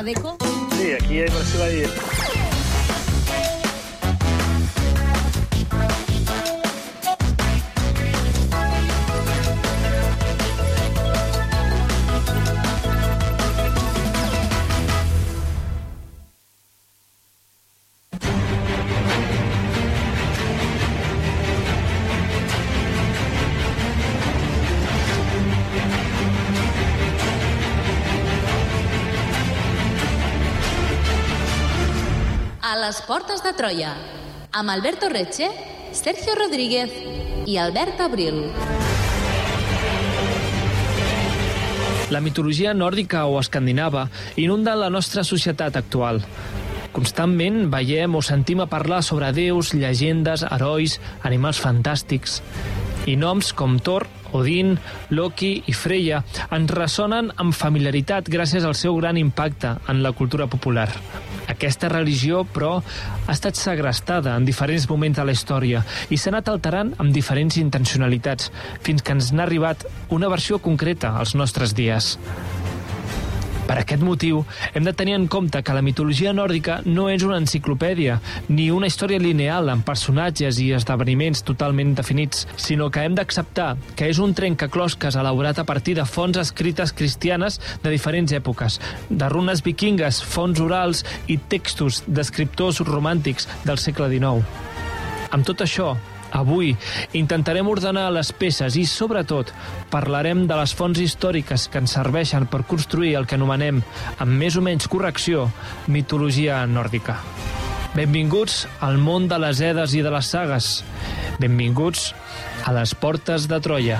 la deco? Sí, aquí hay versió de amb Alberto Reche, Sergio Rodríguez i Albert Abril. La mitologia nòrdica o escandinava inunda la nostra societat actual. Constantment veiem o sentim a parlar sobre déus, llegendes, herois, animals fantàstics. I noms com Thor, Odin, Loki i Freya ens ressonen amb familiaritat gràcies al seu gran impacte en la cultura popular. Aquesta religió, però, ha estat segrestada en diferents moments de la història i s'ha anat alterant amb diferents intencionalitats fins que ens n'ha arribat una versió concreta als nostres dies. Per aquest motiu, hem de tenir en compte que la mitologia nòrdica no és una enciclopèdia, ni una història lineal amb personatges i esdeveniments totalment definits, sinó que hem d'acceptar que és un trencaclosques elaborat a partir de fonts escrites cristianes de diferents èpoques, de runes vikingues, fonts orals i textos d'escriptors romàntics del segle XIX. Amb tot això, Avui intentarem ordenar les peces i, sobretot, parlarem de les fonts històriques que ens serveixen per construir el que anomenem, amb més o menys correcció, mitologia nòrdica. Benvinguts al món de les edes i de les sagues. Benvinguts a les portes de Troia.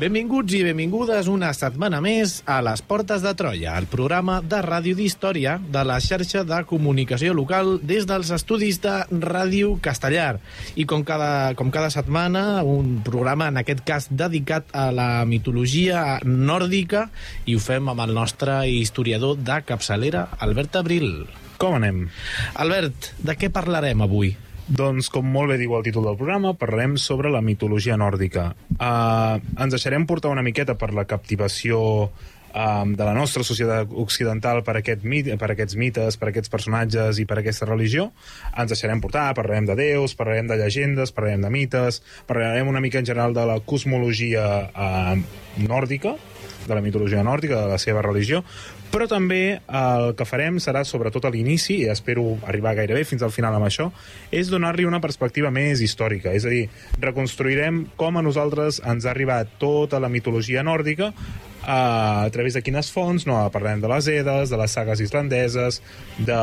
Benvinguts i benvingudes una setmana més a Les Portes de Troia, el programa de ràdio d'història de la xarxa de comunicació local des dels estudis de Ràdio Castellar. I com cada, com cada setmana, un programa, en aquest cas, dedicat a la mitologia nòrdica i ho fem amb el nostre historiador de capçalera, Albert Abril. Com anem? Albert, de què parlarem avui? Doncs, com molt bé diu el títol del programa, parlarem sobre la mitologia nòrdica. Uh, ens deixarem portar una miqueta per la captivació um, de la nostra societat occidental per, aquest mit, per aquests mites, per aquests personatges i per aquesta religió. Ens deixarem portar, parlarem de déus, parlarem de llegendes, parlarem de mites, parlarem una mica en general de la cosmologia uh, nòrdica, de la mitologia nòrdica, de la seva religió, però també el que farem serà, sobretot a l'inici, i espero arribar gairebé fins al final amb això, és donar-li una perspectiva més històrica, és a dir, reconstruirem com a nosaltres ens ha arribat tota la mitologia nòrdica a través de quines fonts, no? parlem de les Edes, de les sagues islandeses, de,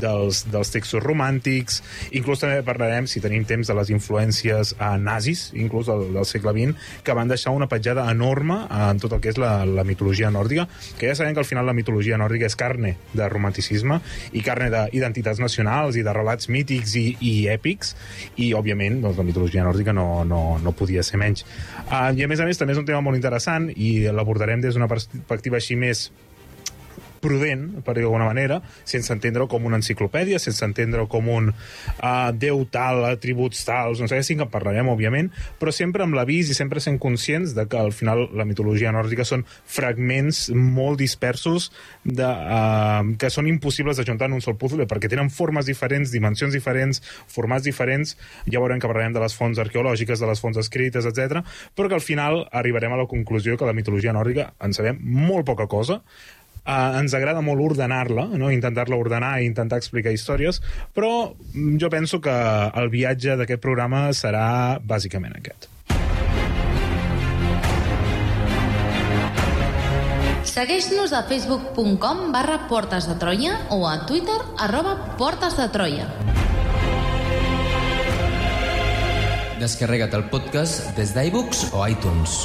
dels, dels textos romàntics, inclús també parlarem, si tenim temps, de les influències eh, nazis, inclús del, del segle XX, que van deixar una petjada enorme en tot el que és la, la mitologia nòrdica, que ja sabem que al final la mitologia nòrdica és carne de romanticisme i carne d'identitats nacionals i de relats mítics i, i èpics, i òbviament doncs, la mitologia nòrdica no, no, no podia ser menys. Uh, I a més a més també és un tema molt interessant i l'abordarem des d'una perspectiva així més prudent, per dir d'alguna manera, sense entendre com una enciclopèdia, sense entendre com un uh, déu tal, atributs tals, no sé que en parlarem, òbviament, però sempre amb l'avís i sempre sent conscients de que al final la mitologia nòrdica són fragments molt dispersos de, uh, que són impossibles de juntar en un sol puzzle perquè tenen formes diferents, dimensions diferents, formats diferents, ja veurem que parlarem de les fonts arqueològiques, de les fonts escrites, etc. però que al final arribarem a la conclusió que la mitologia nòrdica en sabem molt poca cosa, Uh, ens agrada molt ordenar-la, no? intentar-la ordenar i intentar explicar històries, però mm, jo penso que el viatge d'aquest programa serà bàsicament aquest. Segueix-nos a facebook.com barra Portes de Troia o a Twitter arroba Portes de Troia. Descarrega't el podcast des d'iBooks o iTunes.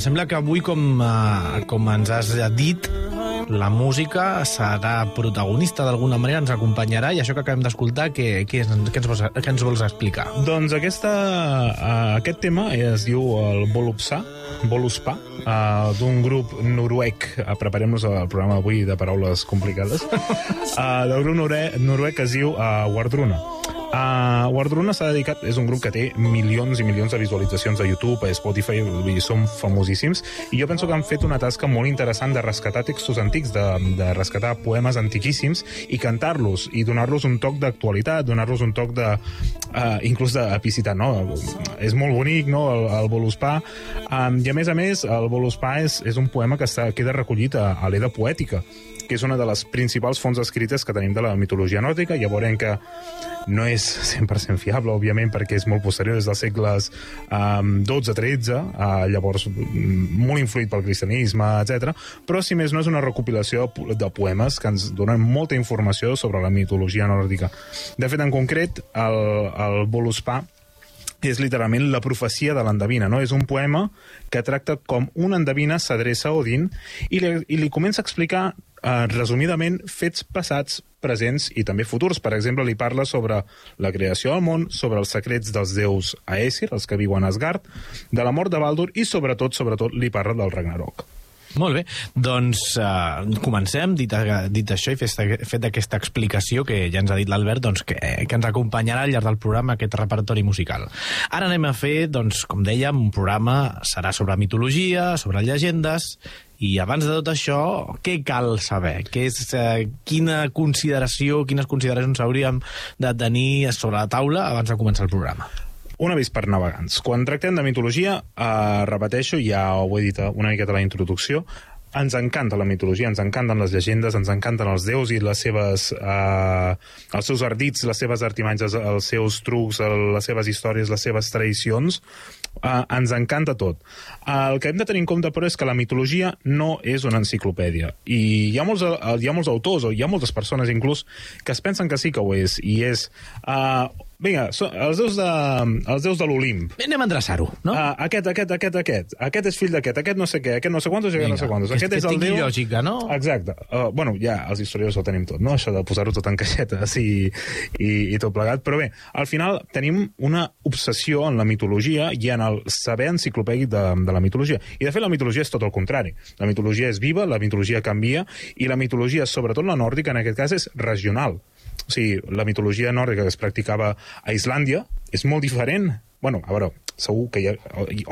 em sembla que avui, com, eh, com ens has dit, la música serà protagonista d'alguna manera, ens acompanyarà, i això que acabem d'escoltar, què, què, què, ens vols, què ens vols explicar? Doncs aquesta, uh, aquest tema es diu el Volupsa, Voluspa, uh, d'un grup noruec, uh, preparem-nos al programa avui de paraules complicades, uh, del grup noruec, noruec que es diu uh, Wardruna. Uh, Wardruna s'ha dedicat, és un grup que té milions i milions de visualitzacions a YouTube, a Spotify, dir, són famosíssims, i jo penso que han fet una tasca molt interessant de rescatar textos antics, de, de rescatar poemes antiquíssims i cantar-los, i donar-los un toc d'actualitat, donar-los un toc de... Uh, inclús d'epicitat, no? És molt bonic, no?, el, el Voluspa. Um, I a més a més, el Voluspa és, és un poema que està, queda recollit a, a l'Eda Poètica, que és una de les principals fonts escrites que tenim de la mitologia nòrdica. Ja veurem que no és 100% fiable, òbviament, perquè és molt posterior, és dels segles um, 12-13, uh, llavors mm, molt influït pel cristianisme, etc. Però, si més no, és una recopilació de po- de poemes que ens donen molta informació sobre la mitologia nòrdica. De fet, en concret, el, el Voluspa és literalment la profecia de l'endevina, no? És un poema que tracta com un endevina s'adreça a Odin i li, i li comença a explicar, eh, resumidament, fets passats, presents i també futurs. Per exemple, li parla sobre la creació del món, sobre els secrets dels déus Aesir, els que viuen a Asgard, de la mort de Baldur i, sobretot, sobretot, li parla del Ragnarok. Molt bé, doncs uh, comencem, dit, dit això i fet, fet aquesta explicació que ja ens ha dit l'Albert, doncs, que, que ens acompanyarà al llarg del programa aquest repertori musical. Ara anem a fer, doncs, com dèiem, un programa serà sobre mitologia, sobre llegendes, i abans de tot això, què cal saber? Què és, eh, quina consideració, quines consideracions hauríem de tenir sobre la taula abans de començar el programa? Un avís per navegants. Quan tractem de mitologia, eh, repeteixo, ja ho he dit una miqueta a la introducció, ens encanta la mitologia, ens encanten les llegendes, ens encanten els déus i les seves, eh, els seus ardits, les seves artimanys, els seus trucs, les seves històries, les seves tradicions. Eh, ens encanta tot. El que hem de tenir en compte, però, és que la mitologia no és una enciclopèdia. I hi ha molts, eh, hi ha molts autors, o hi ha moltes persones, inclús, que es pensen que sí que ho és, i és... Eh, vinga, so, els déus de, els déus de l'Olimp. Anem a endreçar-ho, no? Uh, aquest, aquest, aquest, aquest. Aquest és fill d'aquest, aquest no sé què, aquest no sé quantos i aquest no sé quantos. que- Aquest que és el déu... lògica, no? Exacte. Uh, bueno, ja, els historiadors ho tenim tot, no? Això de posar-ho tot en caixetes i, i, i tot plegat. Però bé, al final tenim una obsessió en la mitologia i en el saber enciclopèdic de, de la mitologia. I, de fet, la mitologia és tot el contrari. La mitologia és viva, la mitologia canvia, i la mitologia, sobretot la nòrdica, en aquest cas, és regional. O sigui, la mitologia nòrdica que es practicava a Islàndia és molt diferent bueno, a veure, segur que hi ha,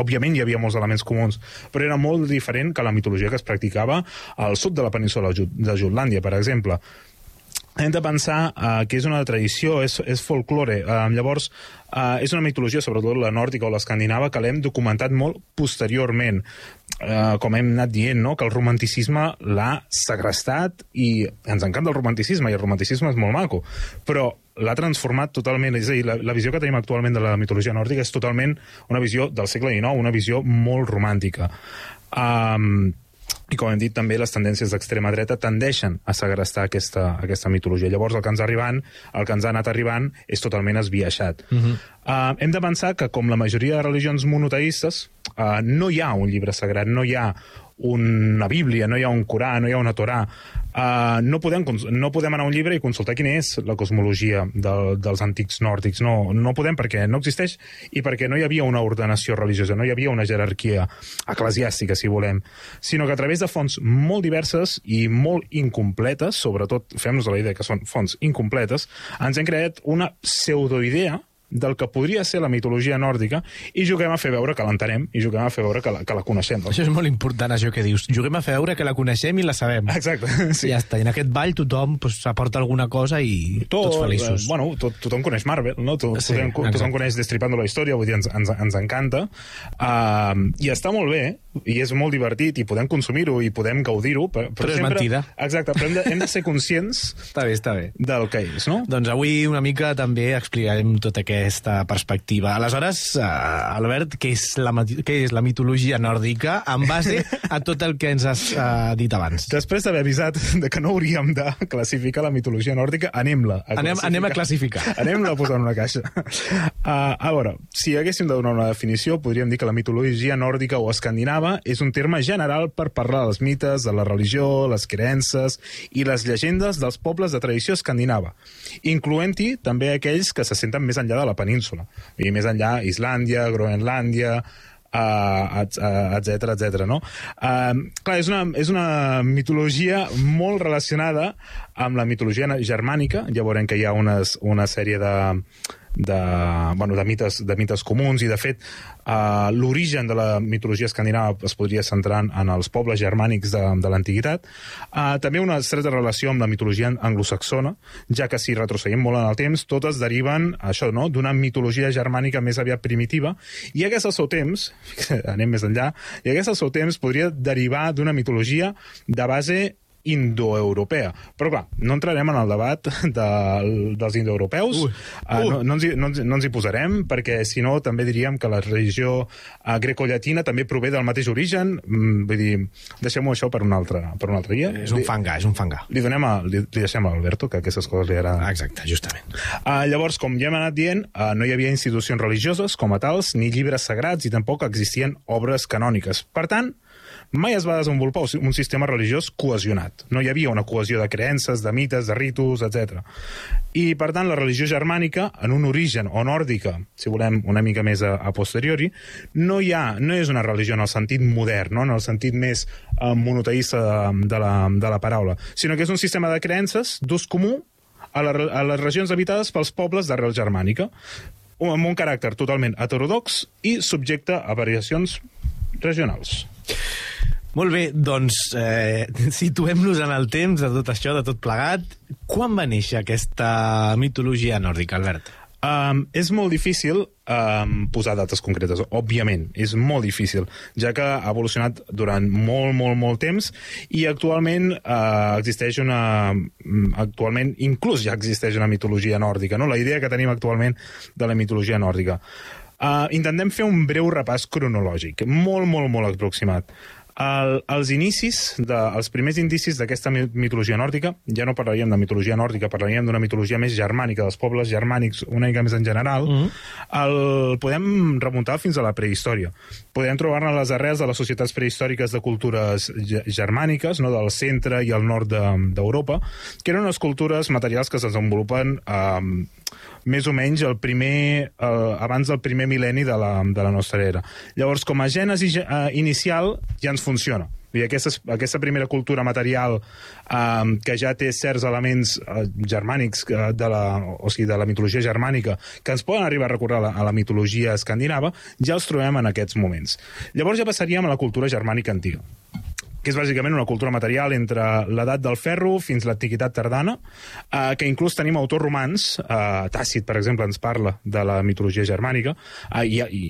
òbviament hi havia molts elements comuns, però era molt diferent que la mitologia que es practicava al sud de la península de Jut- de Jutlàndia, per exemple. Hem de pensar uh, que és una tradició, és, és folklore. Uh, llavors, uh, és una mitologia, sobretot la nòrdica o l'escandinava, que l'hem documentat molt posteriorment. Uh, com hem anat dient, no? que el romanticisme l'ha segrestat i ens encanta el romanticisme, i el romanticisme és molt maco, però l'ha transformat totalment, és a dir, la, la visió que tenim actualment de la mitologia nòrdica és totalment una visió del segle XIX, una visió molt romàntica. Um, i com hem dit també les tendències d'extrema dreta tendeixen a segrestar aquesta, aquesta mitologia llavors el que ens arribant, el que ens ha anat arribant és totalment esbiaixat uh -huh. uh, hem de pensar que com la majoria de religions monoteistes uh, no hi ha un llibre sagrat, no hi ha una Bíblia, no hi ha un Corà, no hi ha una Torà. Uh, no, podem, no podem anar a un llibre i consultar quina és la cosmologia de, dels antics nòrdics. No, no podem perquè no existeix i perquè no hi havia una ordenació religiosa, no hi havia una jerarquia eclesiàstica, si volem, sinó que a través de fonts molt diverses i molt incompletes, sobretot fem-nos la idea que són fonts incompletes, ens hem creat una pseudoidea del que podria ser la mitologia nòrdica i juguem a fer veure que l'entenem i juguem a fer veure que la, que la coneixem. Això és molt important, això que dius. Juguem a fer veure que la coneixem i la sabem. Exacte, sí. I ja està. I en aquest ball tothom pues, aporta alguna cosa i tots feliços. Eh, bueno, tot, tothom coneix Marvel, no? To, Sí, tothom, exacte. tothom coneix Destripando la història, vull dir, ens, ens, ens encanta. Uh, I està molt bé, i és molt divertit, i podem consumir-ho, i podem gaudir-ho, però, Però és sempre... mentida. Exacte, però hem de, hem de ser conscients Està bé, està bé. del que és, no? Doncs avui una mica també explicarem tota aquesta perspectiva. Aleshores, uh, Albert, què és, la, què és la mitologia nòrdica en base a tot el que ens has uh, dit abans? Després d'haver avisat de que no hauríem de classificar la mitologia nòrdica, anem-la a Anem- anem a classificar. Anem-la a posar en una caixa. Uh, a veure, si haguéssim de donar una definició, podríem dir que la mitologia nòrdica o escandinava és un terme general per parlar dels mites, de la religió, les creences i les llegendes dels pobles de tradició escandinava, incloent-hi també aquells que se senten més enllà de la península, i més enllà Islàndia, Groenlàndia, uh, etc etc. no? Uh, clar, és una, és una mitologia molt relacionada amb la mitologia germànica, ja veurem que hi ha unes, una sèrie de, de, bueno, de, mites, de mites comuns i de fet uh, l'origen de la mitologia escandinava es podria centrar en, els pobles germànics de, de l'antiguitat. Uh, també una estreta relació amb la mitologia anglosaxona ja que si retrocedim molt en el temps totes deriven això no d'una mitologia germànica més aviat primitiva i hagués al seu temps anem més enllà i hagués al seu temps podria derivar d'una mitologia de base indoeuropea. Però clar, no entrarem en el debat de, dels indoeuropeus, uh, no, no, ens hi, no, ens, no ens hi posarem, perquè si no també diríem que la religió uh, greco-llatina també prové del mateix origen, mm, vull dir, deixem-ho això per un altre, per un altre dia. És un fangar, és un fangar. Li, donem a, li, li deixem a Alberto, que aquestes coses li agraden. Exacte, justament. Uh, llavors, com ja hem anat dient, uh, no hi havia institucions religioses com a tals, ni llibres sagrats, i tampoc existien obres canòniques. Per tant, mai es va desenvolupar un sistema religiós cohesionat. No hi havia una cohesió de creences, de mites, de ritus, etc. I, per tant, la religió germànica, en un origen, o nòrdica, si volem una mica més a, a posteriori, no hi ha, no és una religió en el sentit modern, no? en el sentit més eh, monoteïsta de, de, la, de la paraula, sinó que és un sistema de creences d'ús comú a, la, a les regions habitades pels pobles d'arrel germànica, amb un caràcter totalment heterodox i subjecte a variacions regionals. Molt bé, doncs eh, situem-nos en el temps de tot això, de tot plegat. Quan va néixer aquesta mitologia nòrdica, Albert? Um, és molt difícil um, posar dates concretes, òbviament, és molt difícil, ja que ha evolucionat durant molt, molt, molt temps i actualment uh, existeix una... actualment, inclús ja existeix una mitologia nòrdica, no? la idea que tenim actualment de la mitologia nòrdica. Uh, intentem fer un breu repàs cronològic, molt, molt, molt aproximat. El, els inicis, de, els primers indicis d'aquesta mi- mitologia nòrdica, ja no parlaríem de mitologia nòrdica, parlaríem d'una mitologia més germànica, dels pobles germànics una mica més en general, mm -hmm. el podem remuntar fins a la prehistòria. Podem trobar-ne les arrels de les societats prehistòriques de cultures ge- germàniques, no, del centre i el nord de- d'Europa, que eren unes cultures materials que es desenvolupen eh, més o menys el primer, eh, abans del primer mil·lenni de la, de la nostra era. Llavors, com a gènesi eh, inicial, ja ens funciona. Dir, aquesta, aquesta primera cultura material eh, que ja té certs elements eh, germànics eh, de la, o sigui, de la mitologia germànica que ens poden arribar a recordar la, a la mitologia escandinava, ja els trobem en aquests moments. Llavors ja passaríem a la cultura germànica antiga que és bàsicament una cultura material entre l'edat del ferro fins l'antiguitat tardana, eh, que inclús tenim autors romans, eh, Tàcit, per exemple, ens parla de la mitologia germànica, eh, i, i,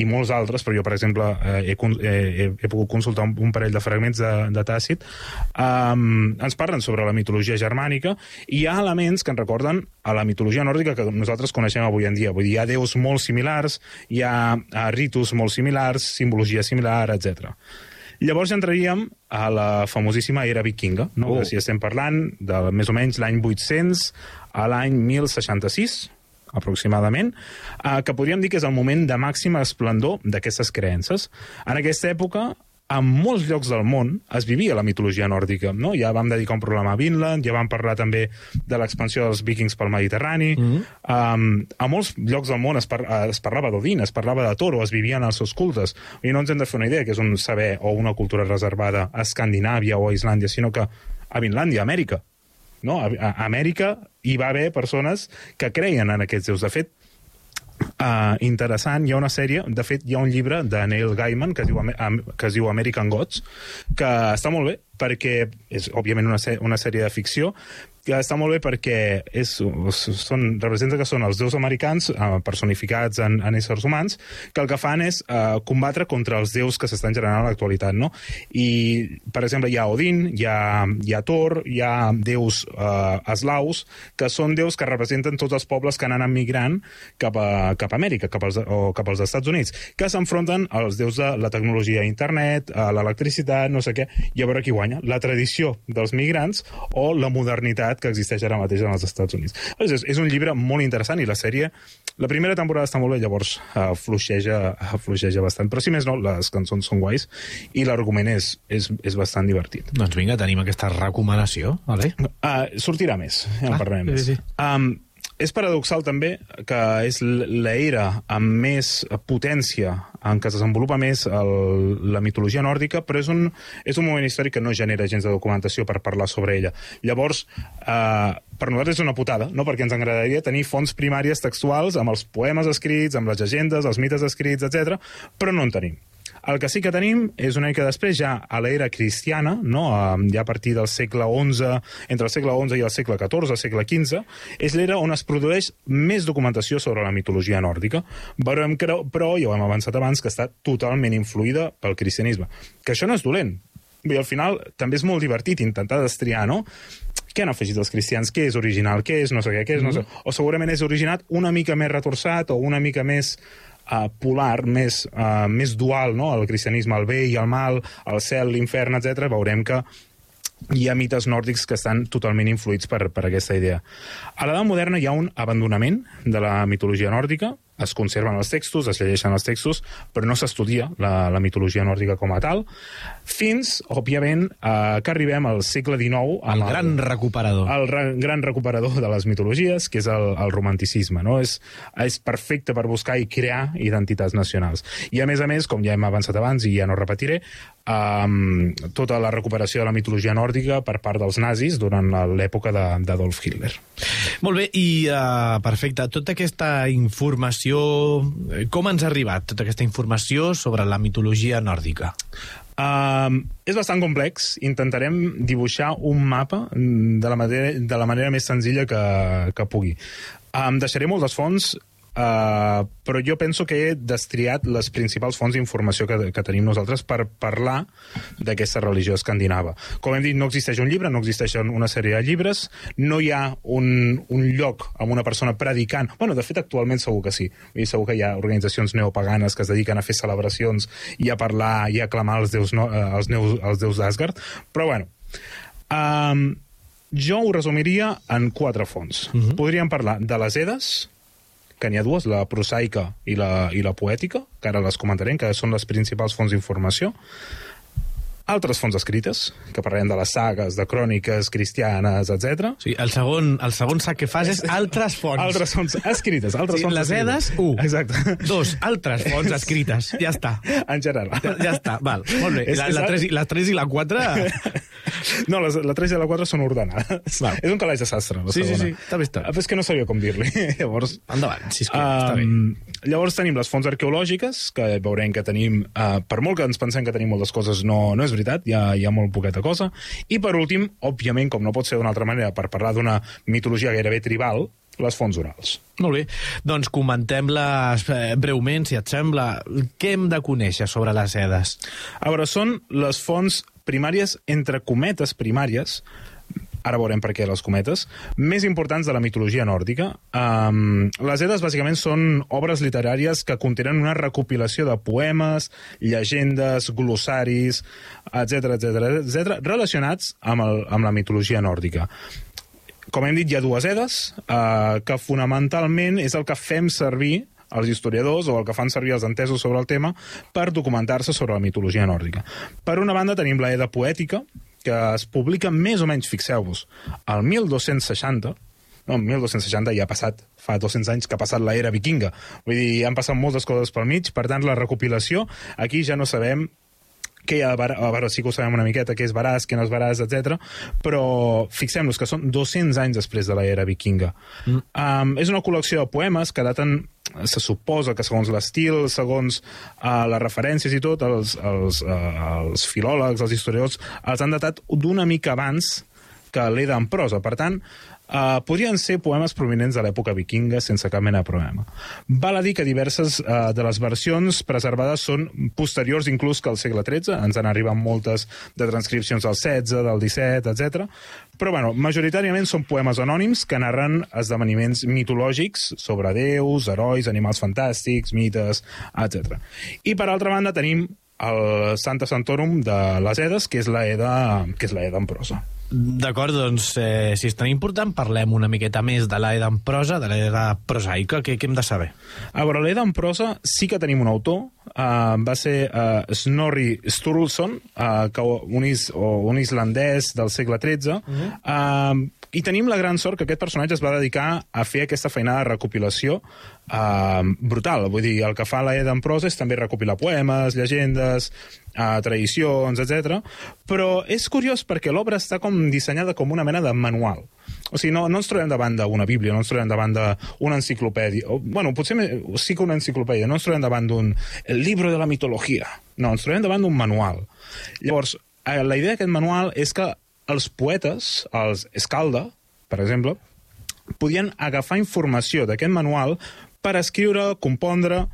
i molts altres, però jo, per exemple, eh, he, he, he, he pogut consultar un, un parell de fragments de, de Tàcit, eh, ens parlen sobre la mitologia germànica, i hi ha elements que ens recorden a la mitologia nòrdica que nosaltres coneixem avui en dia. Vull dir, hi ha déus molt similars, hi ha eh, ritus molt similars, simbologia similar, etc. Llavors entraríem a la famosíssima era vikinga, no? Oh. si estem parlant de més o menys l'any 800 a l'any 1066, aproximadament, eh, que podríem dir que és el moment de màxima esplendor d'aquestes creences. En aquesta època, en molts llocs del món es vivia la mitologia nòrdica. No? Ja vam dedicar un programa a Vinland, ja vam parlar també de l'expansió dels vikings pel Mediterrani. Mm -hmm. um, a molts llocs del món es, par es parlava d'Odin, es parlava de Toro, es vivien els seus cultes. I no ens hem de fer una idea que és un saber o una cultura reservada a Escandinàvia o a Islàndia, sinó que a Vinlàndia, a Amèrica. No? A, a Amèrica hi va haver persones que creien en aquests déus. De fet, Uh, interessant, hi ha una sèrie, de fet hi ha un llibre de Neil Gaiman que es diu, que es diu American Gods, que està molt bé perquè és òbviament una, una sèrie de ficció que està molt bé perquè és, són, representa que són els déus americans eh, personificats en, en éssers humans que el que fan és eh, combatre contra els déus que s'estan generant a l'actualitat, no? I, per exemple, hi ha Odin, hi ha, hi ha Thor, hi ha déus eh, eslaus, que són déus que representen tots els pobles que han anat migrant cap a, cap a Amèrica cap als, o cap als Estats Units, que s'enfronten als déus de la tecnologia, internet, a l'electricitat, no sé què, i a veure qui guanya, la tradició dels migrants o la modernitat que existeix ara mateix en els Estats Units. És, és un llibre molt interessant i la sèrie, la primera temporada està molt bé, llavors uh, fluixeja, uh, fluixeja bastant, però si més no, les cançons són guais i l'argument és, és, és bastant divertit. Doncs vinga, tenim aquesta recomanació, vale? Uh, sortirà més, ja en Ah, parlarem sí, més. sí. Um, és paradoxal també que és l'era amb més potència en què es desenvolupa més el, la mitologia nòrdica, però és un, és un moment històric que no genera gens de documentació per parlar sobre ella. Llavors, eh, per nosaltres és una putada, no? perquè ens agradaria tenir fonts primàries textuals amb els poemes escrits, amb les llegendes, els mites escrits, etc, però no en tenim. El que sí que tenim és una mica després, ja a l'era cristiana, no? Ja a partir del segle XI, entre el segle XI i el segle XIV, el segle XV, és l'era on es produeix més documentació sobre la mitologia nòrdica. Que, però, ja ho hem avançat abans, que està totalment influïda pel cristianisme. Que això no és dolent. Dir, al final també és molt divertit intentar destriar, no? què han afegit els cristians, què és original, què és no sé què, què és no sé... O segurament és originat una mica més retorçat o una mica més uh, polar, més, uh, més dual, no? el cristianisme, el bé i el mal, el cel, l'infern, etc. veurem que hi ha mites nòrdics que estan totalment influïts per, per aquesta idea. A l'edat moderna hi ha un abandonament de la mitologia nòrdica, es conserven els textos, es llegeixen els textos, però no s'estudia la, la mitologia nòrdica com a tal, fins, òbviament, eh, que arribem al segle XIX... El amb gran recuperador. el ra- gran recuperador de les mitologies, que és el, el romanticisme. No? És, és perfecte per buscar i crear identitats nacionals. I, a més a més, com ja hem avançat abans i ja no repetiré, um, tota la recuperació de la mitologia nòrdica per part dels nazis durant l'època de- d'Adolf Hitler. Molt bé, i uh, perfecte. Tota aquesta informació, eh, com ens ha arribat tota aquesta informació sobre la mitologia nòrdica? Um, és bastant complex. Intentarem dibuixar un mapa mm, de la manera, de la manera més senzilla que, que pugui. Um, deixaré moltes fonts, uh, però jo penso que he destriat les principals fonts d'informació que, que tenim nosaltres per parlar d'aquesta religió escandinava. Com hem dit, no existeix un llibre, no existeixen una sèrie de llibres, no hi ha un, un lloc amb una persona predicant. Bueno, de fet, actualment segur que sí. Dir, segur que hi ha organitzacions neopaganes que es dediquen a fer celebracions i a parlar i a aclamar els déus, no, eh, els, neus, els déus d'Asgard. Però, bueno, um, jo ho resumiria en quatre fonts. Uh -huh. Podríem parlar de les Edes, que n'hi ha dues, la prosaica i la, i la poètica, que ara les comentarem, que són les principals fonts d'informació. Altres fonts escrites, que parlarem de les sagues, de cròniques cristianes, etc. Sigui, el segon, el segon sac que fas és altres fonts. Altres fonts escrites. Altres Sí, fonts les escrites. edes, u. Exacte. Dos, altres fonts escrites. Ja està. En general. Ja, ja està, val. Molt bé. És- La, és- la, 3, i, la 3 i la 4... No, les, la 3 i la 4 són ordenades. Val. És un calaix de sastre, la Sí, sí, segona. sí, està bé, està. Ah, És que no sabia com dir-li. Llavors, Endavant, sisplau, està bé. Um, llavors tenim les fonts arqueològiques, que veurem que tenim, uh, per molt que ens pensem que tenim moltes coses, no, no és veritat, hi ha, hi ha molt poqueta cosa. I per últim, òbviament, com no pot ser d'una altra manera, per parlar d'una mitologia gairebé tribal, les fonts orals. Molt bé. Doncs comentem-les eh, breument, si et sembla. Què hem de conèixer sobre les edes? A veure, són les fonts primàries, entre cometes primàries, ara veurem per què les cometes, més importants de la mitologia nòrdica. Um, les Edes, bàsicament, són obres literàries que contenen una recopilació de poemes, llegendes, glossaris, etc etc etc relacionats amb, el, amb la mitologia nòrdica. Com hem dit, hi ha dues Edes, eh, que fonamentalment és el que fem servir els historiadors o el que fan servir els entesos sobre el tema per documentar-se sobre la mitologia nòrdica. Per una banda tenim la Eda poètica, que es publica més o menys, fixeu-vos, al 1260, no, el 1260 ja ha passat, fa 200 anys que ha passat l'era vikinga. Vull dir, han passat moltes coses pel mig, per tant, la recopilació, aquí ja no sabem què hi ha, de ver- a veure, sí que ho sabem una miqueta, què és veràs, què no és veràs, etc. però fixem-nos que són 200 anys després de l'era vikinga. Mm. Um, és una col·lecció de poemes que daten se suposa que segons l'estil, segons uh, les referències i tot, els, els, uh, els filòlegs, els historiadors, els han datat d'una mica abans que l'Eda en prosa. Per tant, Uh, podrien ser poemes provinents de l'època vikinga sense cap mena de problema. Val a dir que diverses uh, de les versions preservades són posteriors inclús que al segle XIII, ens han arribat moltes de transcripcions del XVI, del XVII, etc. Però, bueno, majoritàriament són poemes anònims que narren esdeveniments mitològics sobre déus, herois, animals fantàstics, mites, etc. I, per altra banda, tenim el Santa Santorum de les Edes, que és la Eda, que és la Eda en prosa. D'acord, doncs, eh, si és tan important, parlem una miqueta més de l'Eda en prosa, de l'Eda prosaica. Què, què hem de saber? A veure, l'Eda en prosa sí que tenim un autor, uh, va ser uh, Snorri Sturluson, uh, que un, is, o un islandès del segle XIII, uh -huh. uh, i tenim la gran sort que aquest personatge es va dedicar a fer aquesta feinada de recopilació uh, brutal. Vull dir, el que fa l'Eda en prosa és també recopilar poemes, llegendes, uh, tradicions, etc. Però és curiós perquè l'obra està com dissenyada com una mena de manual. O sigui, no, no ens trobem davant d'una bíblia, no ens trobem davant d'una enciclopèdia. O, bueno, potser sí que una enciclopèdia, no ens trobem davant d'un llibre de la mitologia. No, ens trobem davant d'un manual. Llavors, eh, la idea d'aquest manual és que els poetes, els Escalda, per exemple, podien agafar informació d'aquest manual per escriure, compondre,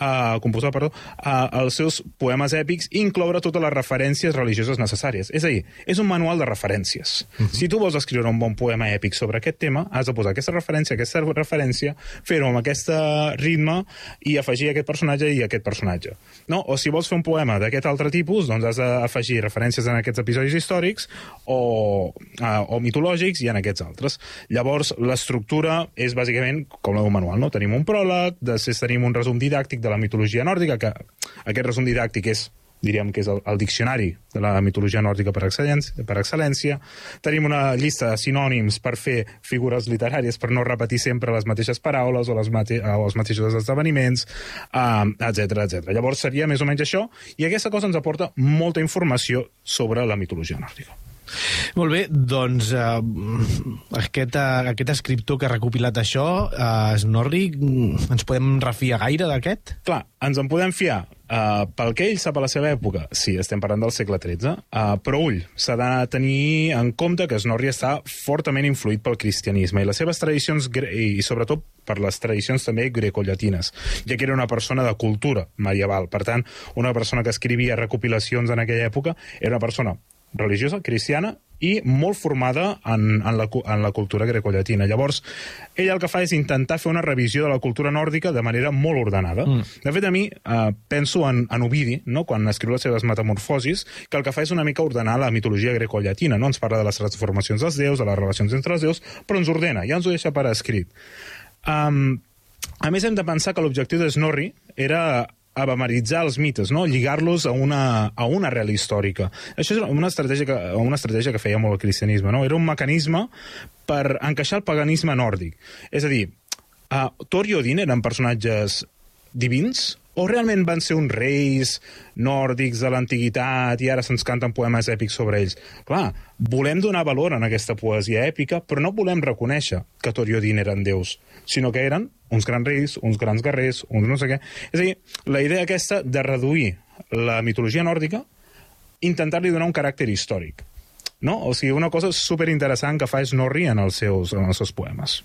uh, composar perdó, uh, els seus poemes èpics i incloure totes les referències religioses necessàries. És a dir, és un manual de referències. Uh -huh. Si tu vols escriure un bon poema èpic sobre aquest tema, has de posar aquesta referència, aquesta referència, fer-ho amb aquest ritme i afegir aquest personatge i aquest personatge. No? O si vols fer un poema d'aquest altre tipus, doncs has d'afegir referències en aquests episodis històrics o, uh, o mitològics i en aquests altres. Llavors, l'estructura és bàsicament com la d'un manual. No? Tenim un pròleg, després tenim un resum didàctic de la mitologia nòrdica, que aquest resum didàctic és diríem que és el, el diccionari de la mitologia nòrdica per excel·lència, per excel·lència. Tenim una llista de sinònims per fer figures literàries, per no repetir sempre les mateixes paraules o, les mate o els mateixos esdeveniments, etc uh, etc. Llavors seria més o menys això, i aquesta cosa ens aporta molta informació sobre la mitologia nòrdica. Molt bé, doncs uh, aquest, uh, aquest escriptor que ha recopilat això, uh, Snorri, ens podem refiar gaire d'aquest? Clar, ens en podem fiar. Uh, pel que ell sap a la seva època, sí, estem parlant del segle XIII, uh, però ull, s'ha de tenir en compte que Snorri està fortament influït pel cristianisme i les seves tradicions, i sobretot per les tradicions també grecollatines, ja que era una persona de cultura medieval. Per tant, una persona que escrivia recopilacions en aquella època era una persona religiosa, cristiana, i molt formada en, en, la, en la cultura grecollatina. Llavors, ell el que fa és intentar fer una revisió de la cultura nòrdica de manera molt ordenada. Mm. De fet, a mi eh, penso en, en Ovidi, no? quan escriu les seves metamorfosis, que el que fa és una mica ordenar la mitologia grecollatina. No? Ens parla de les transformacions dels déus, de les relacions entre els déus, però ens ordena, ja ens ho deixa per escrit. Um, a més, hem de pensar que l'objectiu de Snorri era abameritzar els mites, no? lligar-los a, una, a una real històrica. Això és una estratègia que, una estratègia que feia molt el cristianisme. No? Era un mecanisme per encaixar el paganisme nòrdic. És a dir, uh, Thor i Odin eren personatges divins o realment van ser uns reis nòrdics de l'antiguitat i ara se'ns canten poemes èpics sobre ells? Clar, volem donar valor en aquesta poesia èpica, però no volem reconèixer que Thor i Odin eren déus, sinó que eren uns grans reis, uns grans guerrers, uns no sé què. És a dir, la idea aquesta de reduir la mitologia nòrdica, intentar-li donar un caràcter històric. No? O sigui, una cosa superinteressant que fa Snorri en els seus, en els seus poemes.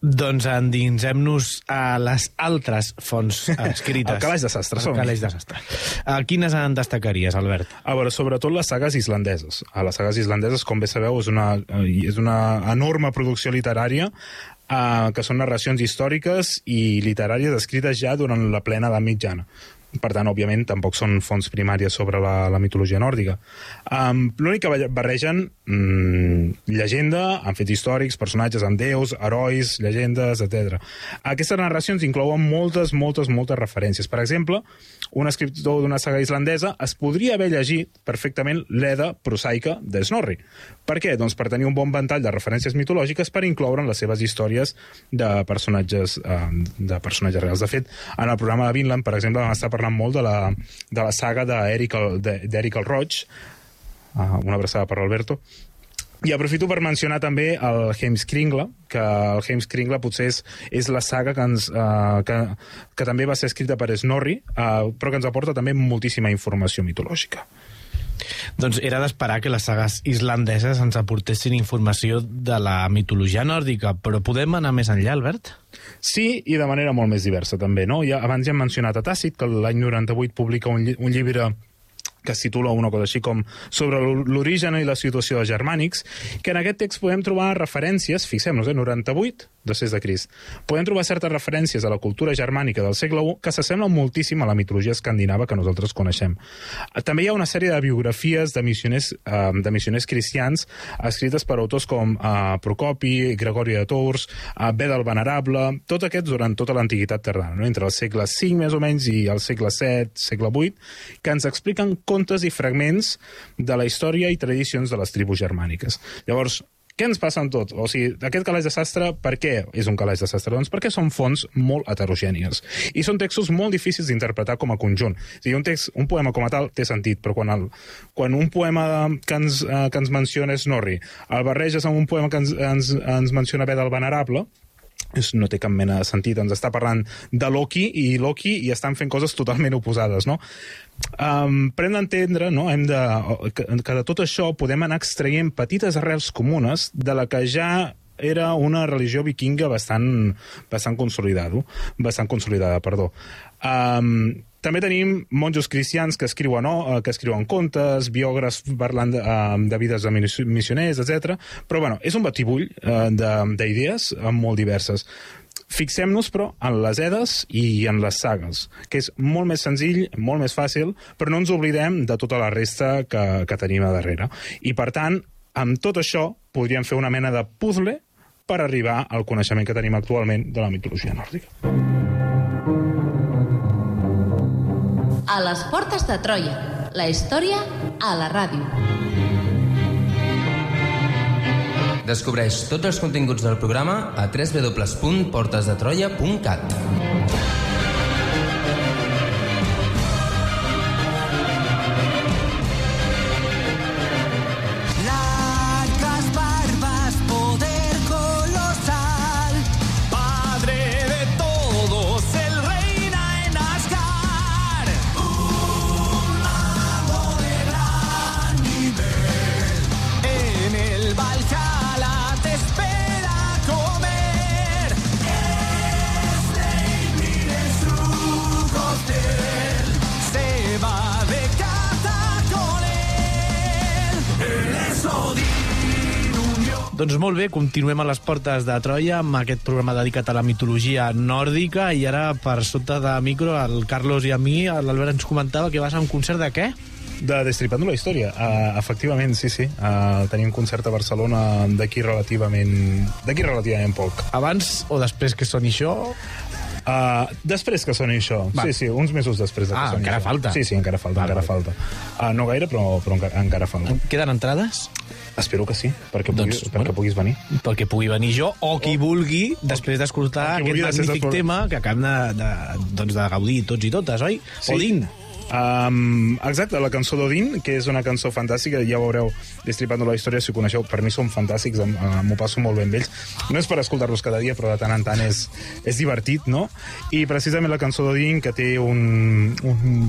Doncs endinsem-nos a les altres fonts escrites. El calaix de sastre. El calaix de sastre. A quines en destacaries, Albert? A veure, sobretot les sagues islandeses. A les sagues islandeses, com bé sabeu, és una, és una enorme producció literària eh, que són narracions històriques i literàries escrites ja durant la plena edat mitjana per tant, òbviament, tampoc són fonts primàries sobre la, la mitologia nòrdica. Um, L'únic que barregen mm, llegenda, amb fets històrics, personatges amb déus, herois, llegendes, etc. Aquestes narracions inclouen moltes, moltes, moltes referències. Per exemple, un escriptor d'una saga islandesa es podria haver llegit perfectament l'Eda prosaica de Snorri. Per què? Doncs per tenir un bon ventall de referències mitològiques per incloure en les seves històries de personatges, eh, de personatges reals. De fet, en el programa de Vinland, per exemple, vam estar parlant molt de la, de la saga d'Eric el, el Roig, uh, una abraçada per l'Alberto, i aprofito per mencionar també el Heimskringla, que el Heimskringla potser és, és la saga que, ens, uh, que, que també va ser escrita per Snorri, uh, però que ens aporta també moltíssima informació mitològica. Doncs era d'esperar que les sagues islandeses ens aportessin informació de la mitologia nòrdica, però podem anar més enllà, Albert? Sí, i de manera molt més diversa també, no? Ja, abans ja hem mencionat a Tàcit que l'any 98 publica un, lli un llibre que es titula una cosa així com sobre l'origen i la situació de germànics, que en aquest text podem trobar referències, fixem-nos, eh, 98 després de Crist. Podem trobar certes referències a la cultura germànica del segle I que s'assemblen moltíssim a la mitologia escandinava que nosaltres coneixem. També hi ha una sèrie de biografies de missioners, eh, de missioners cristians escrites per autors com eh, Procopi, Gregori de Tours, eh, Beda el Venerable, tots aquests durant tota l'antiguitat tardana, no? entre el segle V més o menys i el segle VII, segle VIII, que ens expliquen contes i fragments de la història i tradicions de les tribus germàniques. Llavors, què ens passa amb tot? O sigui, aquest calaix de sastre, per què és un calaix de sastre? Doncs perquè són fonts molt heterogènies. I són textos molt difícils d'interpretar com a conjunt. O sigui, un, text, un poema com a tal té sentit, però quan, el, quan un poema que ens, eh, que ens menciona Snorri el barreges amb un poema que ens, ens, ens menciona Beda el Venerable, no té cap mena de sentit. Ens està parlant de Loki i Loki i estan fent coses totalment oposades, no? Um, hem d'entendre no? hem de, que, que de tot això podem anar extraient petites arrels comunes de la que ja era una religió vikinga bastant, bastant consolidada, bastant consolidada, perdó. Um, també tenim monjos cristians que escriuen, oh, que escriuen contes, biògrafs parlant de, uh, de vides de missioners, etc. Però bueno, és un batibull uh, d'idees molt diverses. Fixem-nos, però, en les edes i en les sagues, que és molt més senzill, molt més fàcil, però no ens oblidem de tota la resta que, que tenim a darrere. I, per tant, amb tot això, podríem fer una mena de puzzle per arribar al coneixement que tenim actualment de la mitologia nòrdica. A les portes de Troia. La història a la ràdio. Descobreix tots els continguts del programa a www.portesdetroia.cat. Doncs molt bé, continuem a les portes de Troia amb aquest programa dedicat a la mitologia nòrdica i ara per sota de micro el Carlos i a mi l'Albert ens comentava que vas a un concert de què? De Destripando la història, uh, efectivament, sí, sí. Uh, tenim un concert a Barcelona d'aquí relativament... d'aquí relativament poc. Abans o després que soni això? Uh, després que soni això. Va. Sí, sí, uns mesos després de que Ah, soni encara això. falta. Sí, sí, encara falta, Val, encara falta. Uh, no gaire, però, però encara, encara falta. Queden entrades? Espero que sí, perquè, Doncs, puguis, perquè bueno. puguis venir. Perquè pugui venir jo o qui vulgui després d'escoltar o aquest magnífic tema que acabem de, de, doncs de gaudir tots i totes, oi? Sí. Odin. Um, exacte, la cançó d'Odin, que és una cançó fantàstica, ja veureu Destripando la història, si ho coneixeu, per mi són fantàstics, eh, m'ho passo molt amb ells. No és per escoltar-los cada dia, però de tant en tant és, és divertit, no? I precisament la cançó d'Odin, que té un, un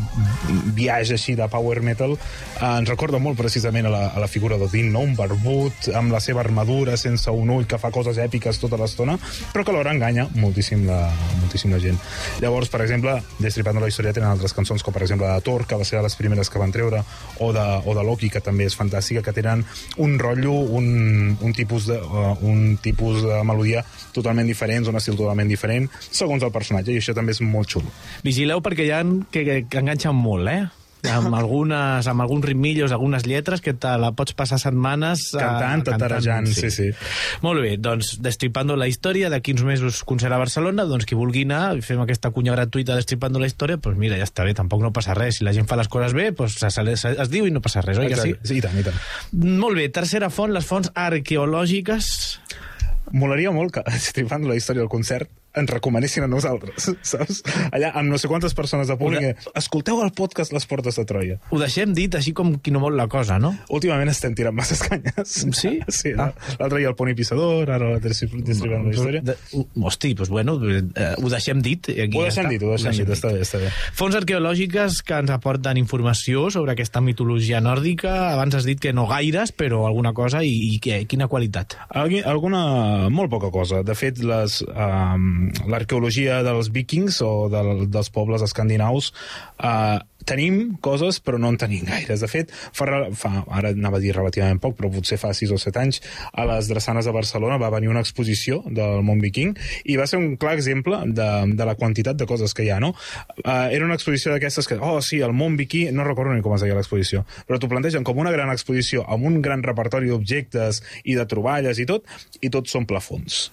viatge així de power metal, eh, ens recorda molt precisament a la, a la figura d'Odin, no? Un barbut, amb la seva armadura, sense un ull, que fa coses èpiques tota l'estona, però que alhora enganya moltíssim la, moltíssim la gent. Llavors, per exemple, Destripando la història tenen altres cançons, com per exemple de Thor, que va ser de les primeres que van treure, o de, o de Loki, que també és fantàstica, que tenen un rotllo, un, un, tipus de, uh, un tipus de melodia totalment diferents, un estil totalment diferent, segons el personatge, i això també és molt xulo. Vigileu perquè hi ha que, que, enganxen molt, eh? Amb, algunes, amb alguns ritmillos, algunes lletres que te la pots passar setmanes... eh, Cantant, tatarejant, sí, sí. Molt bé, doncs, Destripando la història, d'aquí uns mesos concert a Barcelona, doncs qui vulgui anar, fem aquesta cunya gratuïta Destripando la història, doncs mira, ja està bé, tampoc no passa res. Si la gent fa les coses bé, doncs es, es, es diu i no passa res, oi que sí? Exacte. sí? I tant, i tant. Molt bé, tercera font, les fonts arqueològiques... Molaria molt que, estripant la història del concert, ens recomanessin a nosaltres, saps? Allà, amb no sé quantes persones de públic, escolteu el podcast Les Portes de Troia. Ho deixem dit així com qui no vol la cosa, no? Últimament estem tirant masses canyes. Sí? Sí, Ah. l'altre dia el Pony Pissador, ara la distribuïm la història. De, hosti, doncs bueno, eh, ho deixem dit. Aquí Ho ja deixem està. dit, ho deixem dit, està bé, està bé. Fons arqueològiques que ens aporten informació sobre aquesta mitologia nòrdica. Abans has dit que no gaires, però alguna cosa, i, i què? Quina qualitat? Alguna... molt poca cosa. De fet, les, um, l'arqueologia dels vikings o del, dels pobles escandinaus uh, tenim coses, però no en tenim gaires. De fet, fa, fa, ara anava a dir relativament poc, però potser fa 6 o 7 anys, a les Drassanes de Barcelona va venir una exposició del món viking i va ser un clar exemple de, de la quantitat de coses que hi ha, no? Uh, era una exposició d'aquestes que, oh, sí, el món viking, no recordo ni com es deia l'exposició, però t'ho plantegen com una gran exposició amb un gran repertori d'objectes i de troballes i tot, i tots són plafons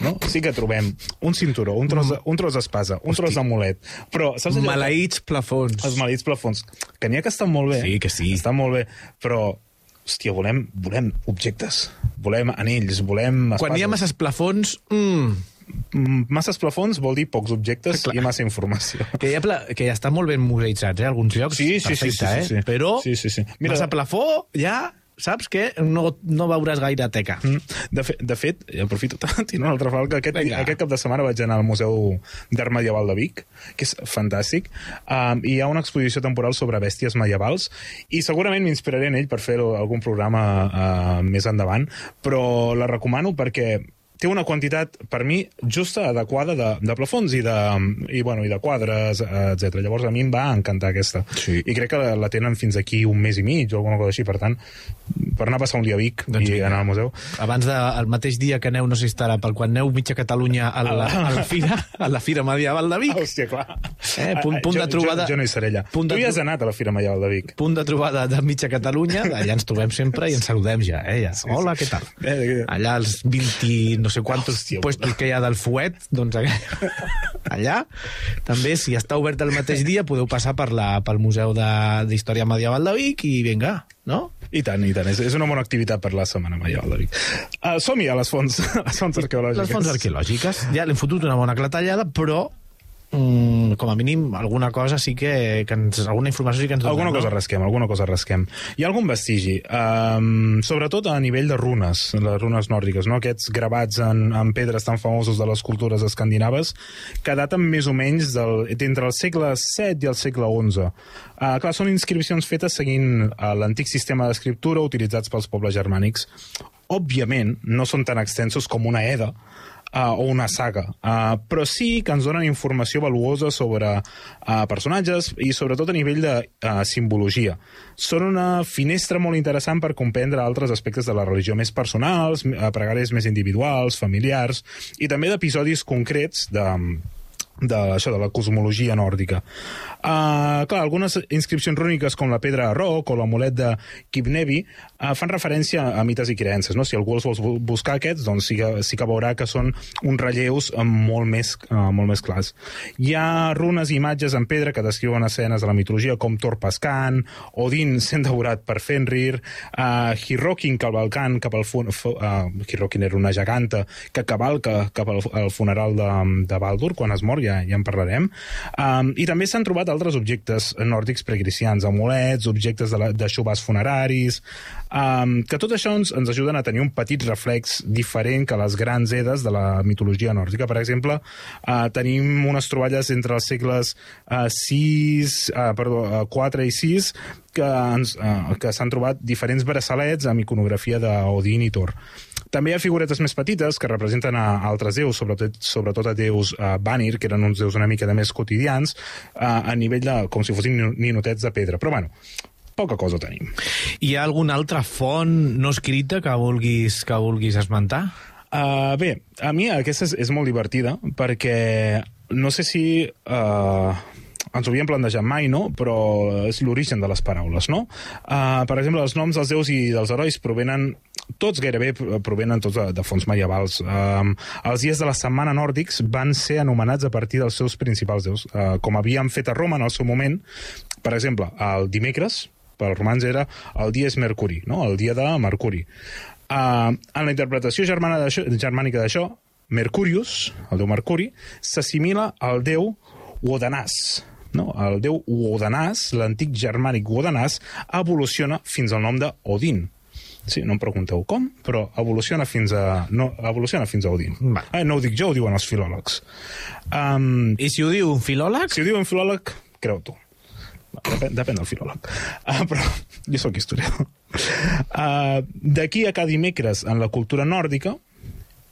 no? Sí que trobem un cinturó, un tros, de- un tros d'espasa, un tros d'amulet, però saps allò? Maleïts plafons. Els maleïts plafons, que n'hi ha que estan molt bé. Sí, que sí. Estan molt bé, però, hòstia, volem, volem objectes, volem anells, volem espases. Quan hi ha masses plafons... Mm, Mm, Masses plafons vol dir pocs objectes Clar. i massa informació. que, ja, pla, que ja està molt ben museïtzats, eh? Alguns llocs. Sí, sí, sí, Perfecte, sí, sí, sí. Eh? Però Sí, sí, sí. Mira- massa plafó, ja saps que no, no veuràs gaire teca. Mm. De, fe, de fet, i aprofito tant, tinc una altra falca, aquest, Vinga. aquest cap de setmana vaig anar al Museu d'Art Medieval de Vic, que és fantàstic, um, i hi ha una exposició temporal sobre bèsties medievals, i segurament m'inspiraré en ell per fer algun programa uh, més endavant, però la recomano perquè té una quantitat, per mi, justa, adequada de, de plafons i de, i, bueno, i de quadres, etc. Llavors a mi em va encantar aquesta. Sí. I crec que la, la tenen fins aquí un mes i mig o alguna cosa així, per tant, per anar a passar un dia a Vic Doncs i vinga. anar al museu. Abans de, el mateix dia que aneu, no sé si estarà, pel quan aneu mitja Catalunya a la, a la fira, a la Fira Medieval de Vic. Ah, hòstia, clar. Eh, punt- punt jo, de trobada- Jo, jo no hi seré allà. punt de tu hi has anat a la Fira Medieval de Vic. punt de trobada de mitja Catalunya, allà ens trobem sempre i ens saludem ja, eh? Ja. Sí, Hola, sí. què tal? Eh, eh. Allà els 20 i no sé quantos Hòstia, puestos que hi ha del fuet, doncs allà, allà també, si està obert el mateix dia, podeu passar per la, pel Museu de- d'Història Medieval de Vic i vinga, no? I tant, i tant. És, és una bona activitat per la Setmana Medieval de Vic. Uh, Som-hi a les fonts, a les fonts arqueològiques. Les fonts arqueològiques. Ja l'hem fotut una bona clatellada, però mm, com a mínim alguna cosa sí que, que ens, alguna informació sí que ens dona, Alguna cosa no? rasquem, alguna cosa rasquem. Hi ha algun vestigi, um, sobretot a nivell de runes, les runes nòrdiques, no? aquests gravats en, en pedres tan famosos de les cultures escandinaves, que daten més o menys del, d'entre el segle VII i el segle XI. Uh, clar, són inscripcions fetes seguint uh, l'antic sistema d'escriptura utilitzats pels pobles germànics. Òbviament, no són tan extensos com una Eda, uh, o una saga, uh, però sí que ens donen informació valuosa sobre uh, personatges i sobretot a nivell de uh, simbologia. Són una finestra molt interessant per comprendre altres aspectes de la religió més personals, uh, pregàries més individuals, familiars, i també d'episodis concrets de, de, això, de la cosmologia nòrdica. Uh, clar, algunes inscripcions rúniques com la pedra de Roc o l'amulet de Kibnevi uh, fan referència a mites i creences. No? Si algú els vol bu- buscar aquests, doncs sí que, sí que veurà que són uns relleus molt, més, uh, molt més clars. Hi ha runes i imatges en pedra que descriuen escenes de la mitologia com Thor pescant, Odin sent devorat per Fenrir, uh, Hirokin cavalcant cap al fun fu uh, Hirokin era una geganta que cavalca cap al, al funeral de, de Baldur quan es mor, ja, ja en parlarem. Um, I també s'han trobat altres objectes nòrdics precristians, amulets, objectes de, la, de xubars funeraris, um, que tot això ens, ens ajuden a tenir un petit reflex diferent que les grans edes de la mitologia nòrdica. Per exemple, uh, tenim unes troballes entre els segles uh, 6, uh, perdó, uh, 4 i 6 que, ens, uh, que s'han trobat diferents braçalets amb iconografia d'Odin i Thor. També hi ha figuretes més petites que representen a altres déus, sobretot, sobretot a déus uh, Vanir, que eren uns déus una mica de més quotidians, uh, a nivell de, com si fossin nino- ninotets de pedra. Però, bueno, poca cosa tenim. Hi ha alguna altra font no escrita que vulguis, que vulguis esmentar? Uh, bé, a mi aquesta és, és molt divertida, perquè no sé si... Uh, ens ho havíem plantejat mai, no? Però és l'origen de les paraules, no? Uh, per exemple, els noms dels déus i dels herois provenen tots gairebé provenen tots de, de fons medievals. Um, els dies de la setmana nòrdics van ser anomenats a partir dels seus principals déus, uh, com havien fet a Roma en el seu moment. Per exemple, el dimecres, per als romans era el dies Mercuri, no? el dia de Mercuri. Uh, en la interpretació germana germànica d'això, Mercurius, el déu Mercuri, s'assimila al déu Wodanàs. No? El déu Wodanàs, l'antic germànic Wodanàs, evoluciona fins al nom d'Odin. Sí, no em pregunteu com, però evoluciona fins a, no, evoluciona fins a Odin. Va. Eh, no ho dic jo, ho diuen els filòlegs. Um, I si ho diu un filòleg? si ho diu un filòleg, creu tu. Depèn, depèn del filòleg. Uh, però jo sóc historiador. Uh, D'aquí a cada dimecres en la cultura nòrdica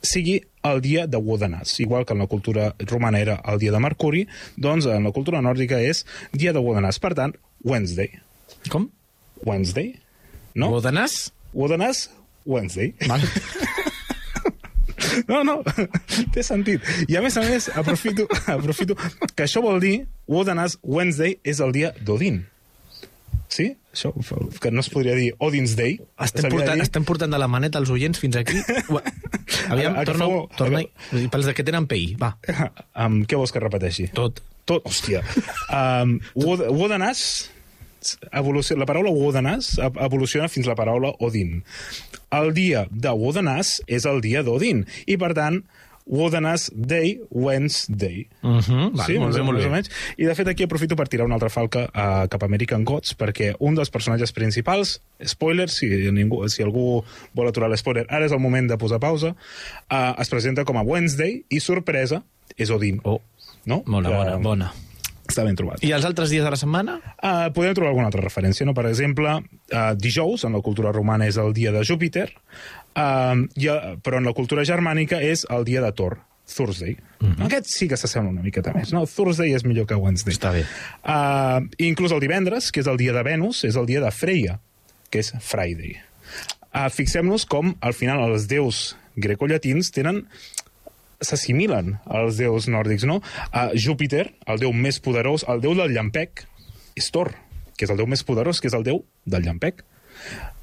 sigui el dia de Wodanàs. Igual que en la cultura romana era el dia de Mercuri, doncs en la cultura nòrdica és dia de Wodanàs. Per tant, Wednesday. Com? Wednesday? No? Wodanàs? Wodanàs, Wednesday. Val. No, no, té sentit. I a més a més, aprofito, aprofito que això vol dir Wodanàs Wednesday és el dia d'Odin. Sí? Això, que no es podria dir Odin's Day. Estem portant, dir- estem portant de la maneta els oients fins aquí. Aviam, A- torna, agafeu- torna i pels que tenen PI. Va, Um, què vols que repeteixi? tot. Tot, hòstia. Um, Wod- Evoluciona, la paraula Wodanàs ev- evoluciona fins la paraula Odin. El dia de Wodanàs és el dia d'Odin, i per tant, Wodanàs Day, Wednesday. Uh -huh. Val, sí, molt bé, molt bé. menys. I de fet aquí aprofito per tirar una altra falca uh, cap a American Gods, perquè un dels personatges principals, spoiler, si, ningú, si algú vol aturar l'espoiler, ara és el moment de posar pausa, uh, es presenta com a Wednesday i, sorpresa, és Odin. Oh, No? bona, Que bona, bona. Està ben trobat. I els altres dies de la setmana? Uh, podem trobar alguna altra referència, no? Per exemple, uh, dijous, en la cultura romana, és el dia de Júpiter, uh, i, uh, però en la cultura germànica és el dia de Thor, Thursday. Mm -hmm. Aquest sí que s'assembla una miqueta més, no? Thursday és millor que Wednesday. Està bé. Uh, inclús el divendres, que és el dia de Venus, és el dia de Freya, que és Friday. Uh, Fixem-nos com, al final, els déus grecollatins tenen s'assimilen als déus nòrdics, no? Uh, Júpiter, el déu més poderós, el déu del llampec, és Thor, que és el déu més poderós, que és el déu del llampec.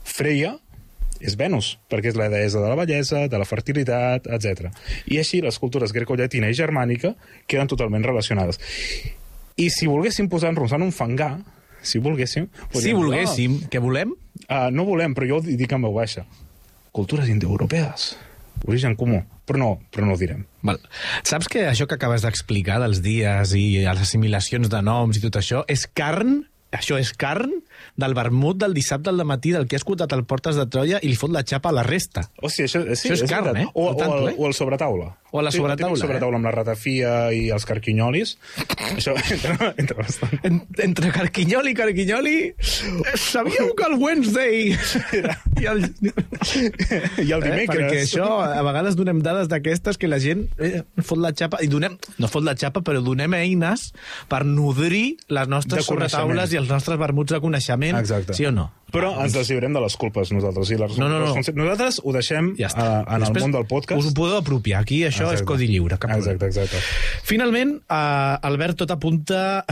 Freya és Venus, perquè és la deessa de la bellesa, de la fertilitat, etc. I així les cultures grecollatina i germànica queden totalment relacionades. I si volguéssim posar-nos en un fangar, si volguéssim... Si volguéssim, què volem? Ah, uh, no volem, però jo ho dic en veu baixa. Cultures indoeuropees. Origen comú. Però no, però no ho direm. Val. Saps que això que acabes d'explicar dels dies i les assimilacions de noms i tot això és carn, això és carn del vermut del dissabte al matí del que ha escoltat el Portes de Troia i li fot la xapa a la resta. O sigui, això, sí, Això és carn, veritat. eh? O, Al tanto, o, el, eh? o el sobretaula. O la Sí, el sobretaula, típic sobretaula amb la ratafia i els carquinyolis. això entra, entra bastant. En, entre Carquinyol i Carquinyoli, eh, sabíeu que el Wednesday i el... I el Eh, dimecres. perquè això, a vegades donem dades d'aquestes que la gent eh, fot la xapa, i donem, no fot la xapa, però donem eines per nodrir les nostres sobretaules i els nostres vermuts de coneixement. Exacte. Sí o no? Però ens deslliurem de les culpes nosaltres. I les, No, no, no. Nosaltres ho deixem Ja està. a, en Després el món del podcast. Us ho podeu apropiar. Aquí això és Exacte. codi lliure. Cap. Exacte, exacte. Finalment, eh, Albert, tot apunta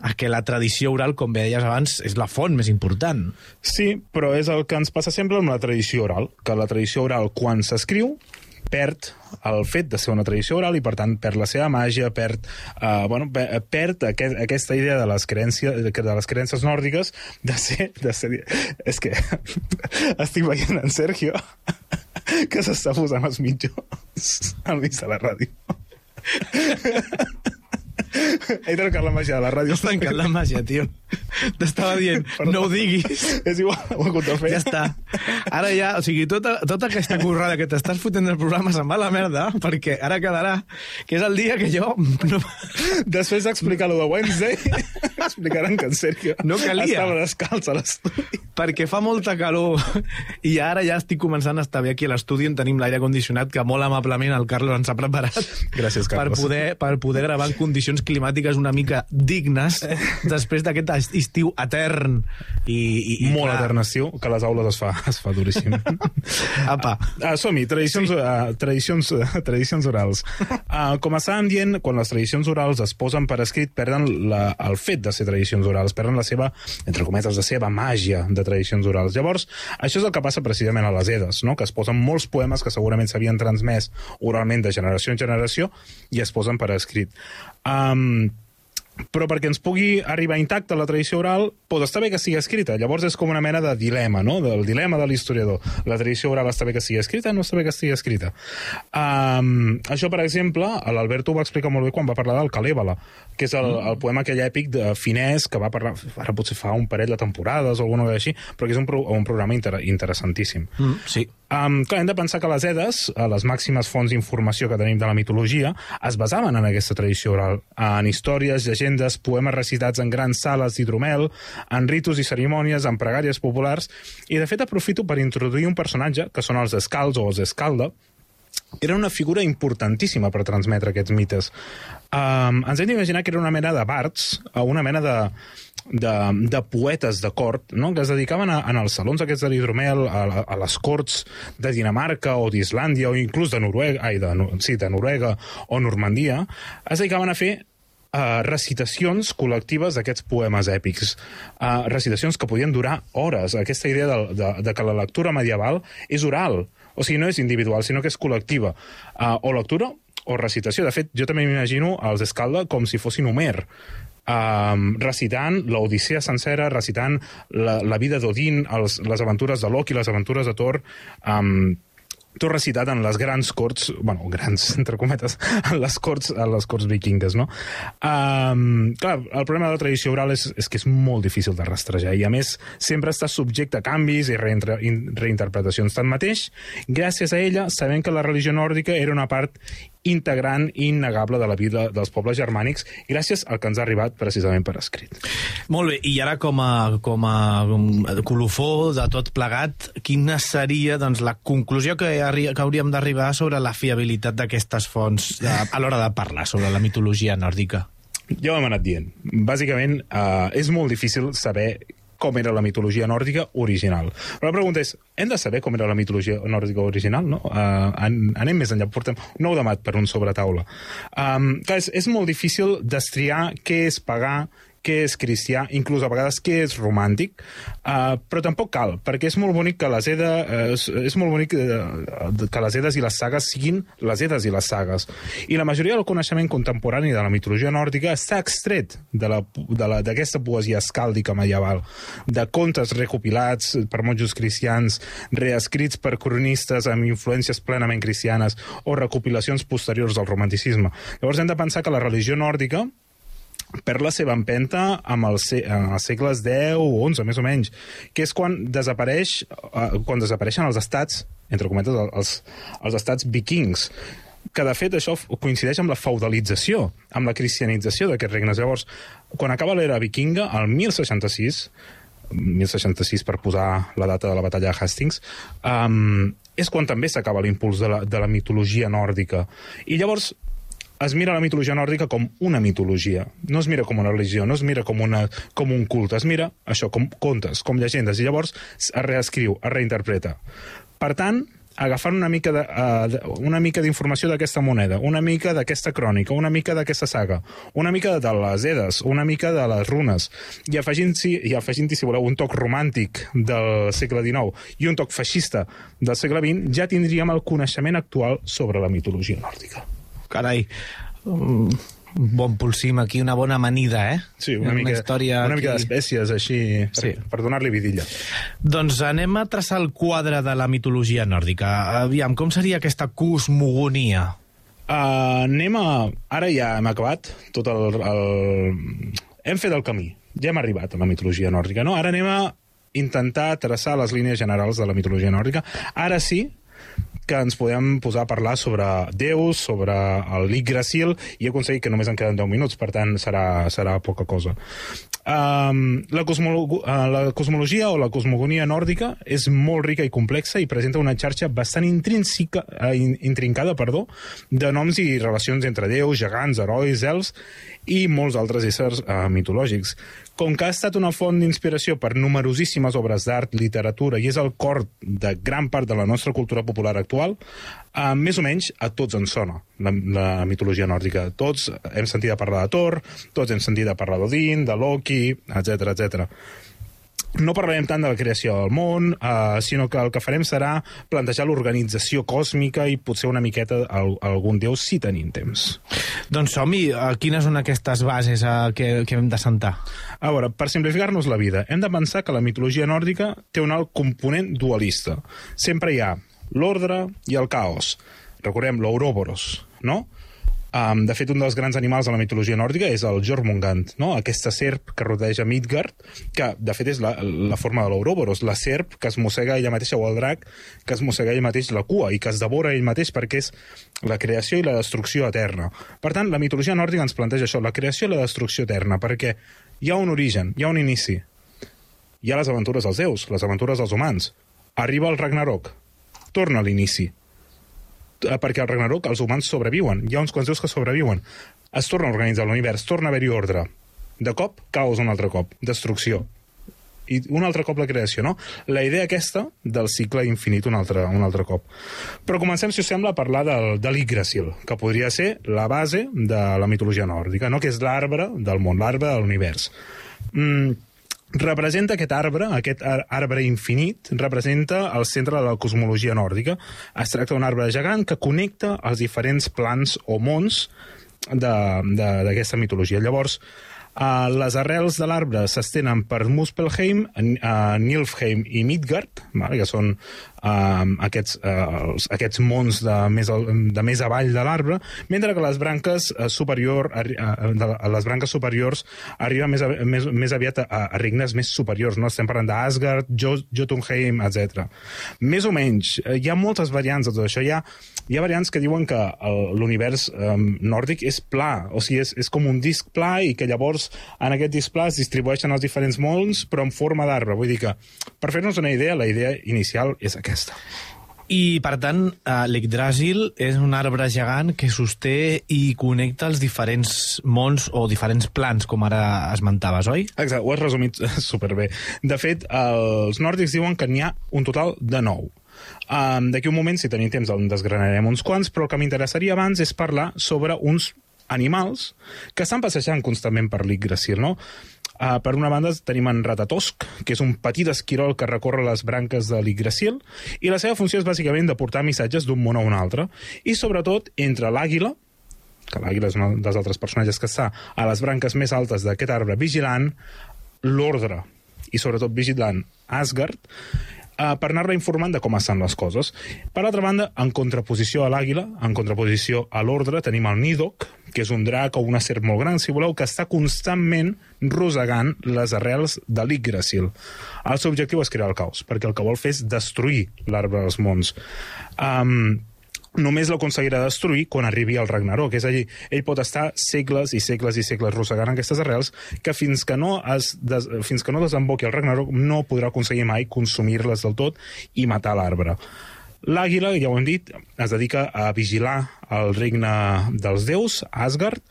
a que la tradició oral, com bé deies abans, és la font més important. Sí, però és el que ens passa sempre amb la tradició oral, que la tradició oral, quan s'escriu, perd el fet de ser una tradició oral i, per tant, perd la seva màgia, perd, uh, bueno, pe- perd aquest, aquesta idea de les, crències, de les creences nòrdiques de ser... De ser és que estic veient en Sergio que s'està posant els mitjons al mig de la ràdio. He trencat la màgia de la ràdio. Has trencat la màgia, tio. T'estava dient, Perdó. no ho diguis. És igual, ho he hagut de fer. Ja està. Ara ja, o sigui, tota, tota aquesta currada que t'estàs fotent del programa se'n va a la merda, perquè ara quedarà que és el dia que jo... No, Després d'explicar lo de Wednesday, explicaran que en Sergio No calia. estava descalç a l'estudi. perquè fa molta calor i ara ja estic començant a estar bé aquí a l'estudi on tenim l'aire condicionat que molt amablement el Carlos ens ha preparat Gràcies, Carlos. per poder, per poder gravar en condicions climàtiques una mica dignes després d'aquest estiu etern i, i, i Molt clar, etern estiu, que a les aules es fa, es fa duríssim. Apa, Ah, Som-hi, tradicions, sí. uh, tradicions, uh, tradicions orals. Uh, com estàvem dient, quan les tradicions orals es posen per escrit, perden la, el fet de ser tradicions orals, perden la seva, entre cometes, la seva màgia de tradicions orals. Llavors, això és el que passa precisament a les Edes, no? que es posen molts poemes que segurament s'havien transmès oralment de generació en generació i es posen per escrit. Um, però perquè ens pugui arribar intacta la tradició oral, doncs està bé que sigui escrita. Llavors és com una mena de dilema, no? Del dilema de l'historiador. La tradició oral està bé que sigui escrita, no està bé que sigui escrita. Um, això, per exemple, l'Alberto ho va explicar molt bé quan va parlar del Calèbala, que és el, el poema aquell èpic de finès que va parlar, ara potser fa un parell de temporades o alguna cosa així, però que és un, pro, un programa inter, interessantíssim. Mm, sí. Um, clar, hem de pensar que les Edes, eh, les màximes fonts d'informació que tenim de la mitologia, es basaven en aquesta tradició oral, en històries, llegendes, poemes recitats en grans sales d'hidromel, en ritus i cerimònies, en pregàries populars, i de fet aprofito per introduir un personatge, que són els escalds o els escalda, era una figura importantíssima per transmetre aquests mites. Um, ens hem d'imaginar que era una mena de bards, eh, una mena de, de, de poetes de cort, no? que es dedicaven a, en els salons aquests de l'hidromel, a, a les corts de Dinamarca o d'Islàndia o inclús de Noruega, ai, de, sí, de Noruega o Normandia, es dedicaven a fer uh, recitacions col·lectives d'aquests poemes èpics. Uh, recitacions que podien durar hores. Aquesta idea de, de, de que la lectura medieval és oral. O sigui, no és individual, sinó que és col·lectiva. Uh, o lectura o recitació. De fet, jo també m'imagino els Escalda com si fossin Homer, um, recitant l'Odissea sencera, recitant la, la vida d'Odin, les aventures de Loki, les aventures de Thor, um, tot recitat en les grans corts, bueno, grans, entre cometes, en les corts, en les corts vikingues, no? Um, clar, el problema de la tradició oral és, és que és molt difícil de rastrejar i, a més, sempre està subjecte a canvis i reintre, in, reinterpretacions. Tanmateix, gràcies a ella, sabem que la religió nòrdica era una part integrant i innegable de la vida dels pobles germànics gràcies al que ens ha arribat precisament per escrit. Molt bé, i ara com a, com a colofó de tot plegat, quina seria doncs, la conclusió que, que hauríem d'arribar sobre la fiabilitat d'aquestes fonts de, a l'hora de parlar sobre la mitologia nòrdica? Ja ho hem anat dient. Bàsicament, uh, és molt difícil saber com era la mitologia nòrdica original. Però la pregunta és, hem de saber com era la mitologia nòrdica original? No? Uh, an anem més enllà, portem nou demat per un sobretaula. Um, clar, és, és molt difícil destriar què és pagar, què és cristià, inclús a vegades què és romàntic, uh, però tampoc cal, perquè és molt bonic que les Eda, uh, és, molt bonic uh, que les Edes i les sagues siguin les Edes i les sagues. I la majoria del coneixement contemporani de la mitologia nòrdica està extret d'aquesta poesia escàldica medieval, de contes recopilats per monjos cristians, reescrits per cronistes amb influències plenament cristianes o recopilacions posteriors del romanticisme. Llavors hem de pensar que la religió nòrdica perd la seva empenta amb els, en els segles X o XI, més o menys, que és quan desapareix eh, quan desapareixen els estats, entre cometes, els, els estats vikings, que de fet això coincideix amb la feudalització, amb la cristianització d'aquests regnes. Llavors, quan acaba l'era vikinga, el 1066, 1066 per posar la data de la batalla de Hastings, um, és quan també s'acaba l'impuls de, la, de la mitologia nòrdica. I llavors es mira la mitologia nòrdica com una mitologia. No es mira com una religió, no es mira com, una, com un culte, es mira això com contes, com llegendes, i llavors es reescriu, es reinterpreta. Per tant, agafant una mica de, uh, una mica d'informació d'aquesta moneda, una mica d'aquesta crònica, una mica d'aquesta saga, una mica de les Edes, una mica de les runes, i afegint-hi, i afegint si voleu, un toc romàntic del segle XIX i un toc feixista del segle XX, ja tindríem el coneixement actual sobre la mitologia nòrdica. Carai, un bon pulsim aquí, una bona amanida, eh? Sí, una, mica, història una mica aquí. d'espècies així per, Sí. per donar-li vidilla. Doncs anem a traçar el quadre de la mitologia nòrdica. Aviam, com seria aquesta cosmogonia? Uh, anem a... Ara ja hem acabat tot el, el... Hem fet el camí. Ja hem arribat a la mitologia nòrdica, no? Ara anem a intentar traçar les línies generals de la mitologia nòrdica. Ara sí que ens podem posar a parlar sobre déus, sobre el Yggdrasil, i he aconseguit que només en queden 10 minuts, per tant serà, serà poca cosa. Um, la, cosmolo uh, la cosmologia o la cosmogonia nòrdica és molt rica i complexa i presenta una xarxa bastant intrínseca, in, intrincada perdó, de noms i relacions entre déus, gegants, herois, elfs i molts altres éssers uh, mitològics. Com que ha estat una font d'inspiració per numerosíssimes obres d'art, literatura i és el cor de gran part de la nostra cultura popular actual, uh, més o menys a tots ens sona la, la mitologia nòrdica. Tots hem sentit a parlar de Thor, tots hem sentit a parlar d'Odin, de Loki, etc etc. no parlarem tant de la creació del món, eh, sinó que el que farem serà plantejar l'organització còsmica i potser una miqueta al, algun déu si tenim temps. Doncs som-hi. Eh, Quines són aquestes bases eh, que, que hem de sentar? A veure, per simplificar-nos la vida, hem de pensar que la mitologia nòrdica té un alt component dualista. Sempre hi ha l'ordre i el caos. Recordem l'Ouroboros, no? Um, de fet, un dels grans animals de la mitologia nòrdica és el Jormungand, no? aquesta serp que rodeja Midgard, que de fet és la, la forma de l'Ouroboros, la serp que es mossega ella mateixa, o el drac que es mossega ell mateix la cua i que es devora ell mateix perquè és la creació i la destrucció eterna. Per tant, la mitologia nòrdica ens planteja això, la creació i la destrucció eterna, perquè hi ha un origen, hi ha un inici. Hi ha les aventures dels déus, les aventures dels humans. Arriba el Ragnarok, torna a l'inici perquè al Ragnarok els humans sobreviuen. Hi ha uns quants déus que sobreviuen. Es torna a organitzar l'univers, torna a haver-hi ordre. De cop, caos un altre cop, destrucció. I un altre cop la creació, no? La idea aquesta del cicle infinit un altre, un altre cop. Però comencem, si us sembla, a parlar del, de l'Yggdrasil, que podria ser la base de la mitologia nòrdica, no? que és l'arbre del món, l'arbre de l'univers. Mm, representa aquest arbre, aquest ar- arbre infinit, representa el centre de la cosmologia nòrdica. Es tracta d'un arbre gegant que connecta els diferents plans o mons d'aquesta mitologia. Llavors, Uh, les arrels de l'arbre s'estenen per Muspelheim, uh, Nilfheim i Midgard, vale, que són uh, aquests, uh, aquests mons de més, de més avall de l'arbre, mentre que les branques uh, superior, uh, de les branques superiors arriben més, més, més aviat a, a regnes més superiors, no? estem parlant d'Asgard, Jo- Jotunheim, etc. Més o menys, hi ha moltes variants de tot això. Hi ha, hi ha variants que diuen que l'univers um, nòrdic és pla, o sigui, és, és com un disc pla i que llavors en aquest disc pla es distribueixen els diferents mons, però en forma d'arbre. Vull dir que, per fer-nos una idea, la idea inicial és aquesta. I, per tant, eh, l'Yggdrasil és un arbre gegant que sosté i connecta els diferents mons o diferents plans, com ara esmentaves, oi? Exacte, ho has resumit superbé. De fet, els nòrdics diuen que n'hi ha un total de nou. Um, D'aquí un moment, si tenim temps, en desgranarem uns quants, però el que m'interessaria abans és parlar sobre uns animals que estan passejant constantment per l'Yggdrasil, no? Uh, per una banda tenim en Ratatosk, que és un petit esquirol que recorre les branques de l'Yggdrasil, i la seva funció és bàsicament de portar missatges d'un món a un altre, i sobretot entre l'àguila, que l'àguila és un dels altres personatges que està a les branques més altes d'aquest arbre vigilant, l'ordre, i sobretot vigilant Asgard, eh, per anar-la informant de com estan les coses. Per altra banda, en contraposició a l'àguila, en contraposició a l'ordre, tenim el Nidok, que és un drac o una serp molt gran, si voleu, que està constantment rosegant les arrels de l'Yggdrasil. El seu objectiu és crear el caos, perquè el que vol fer és destruir l'arbre dels mons. Um, només l'aconseguirà destruir quan arribi al Ragnarok. És a dir, ell pot estar segles i segles i segles rossegant aquestes arrels que fins que no, es des, fins que no desemboqui el Ragnarok no podrà aconseguir mai consumir-les del tot i matar l'arbre. L'àguila, ja ho hem dit, es dedica a vigilar el regne dels déus, Asgard,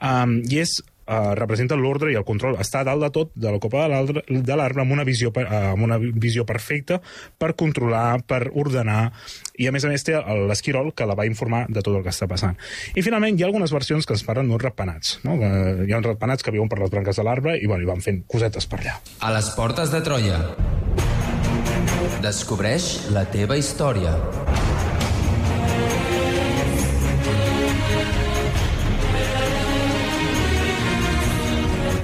um, i és Uh, representa l'ordre i el control. Està a dalt de tot, de la copa de l'arbre- amb, una visió, uh, amb una visió perfecta per controlar, per ordenar, i a més a més té l'esquirol que la va informar de tot el que està passant. I finalment hi ha algunes versions que ens parlen d'uns ratpenats. No? Que hi ha uns ratpenats que viuen per les branques de l'arbre i, bueno, i van fent cosetes per allà. A les portes de Troia. Descobreix la teva història.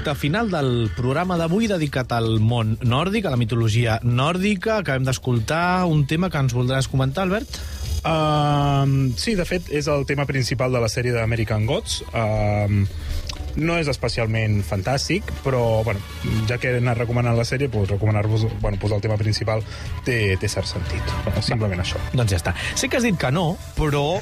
Recte final del programa d'avui dedicat al món nòrdic, a la mitologia nòrdica. Acabem d'escoltar un tema que ens voldràs comentar, Albert? Um, sí, de fet, és el tema principal de la sèrie d'American Gods. Um, no és especialment fantàstic, però bueno, ja que he anat recomanant la sèrie, doncs recomanar-vos bueno, doncs el tema principal té, té cert sentit. Simplement això. Doncs ja està. Sé que has dit que no, però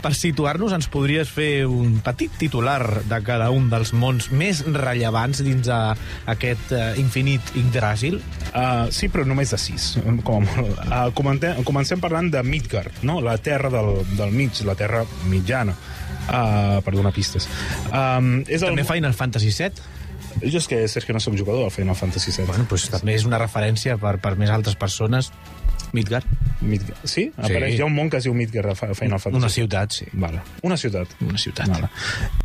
per situar-nos, ens podries fer un petit titular de cada un dels mons més rellevants dins a, aquest uh, infinit Yggdrasil? Uh, sí, però només de sis, com. Uh, comentem, comencem parlant de Midgard, no? la terra del, del mig, la terra mitjana, uh, per donar pistes. Um, és el... També Final Fantasy VII? Jo és que, Sergio, no soc jugador del Final Fantasy VII. Bueno, pues, també és una referència per, per més altres persones. Midgard. Midgard. Sí? Apareix, hi ha un món que es diu Midgard a Final Fantasy. Una ciutat, sí. Vale. Una ciutat. Una ciutat. Vale.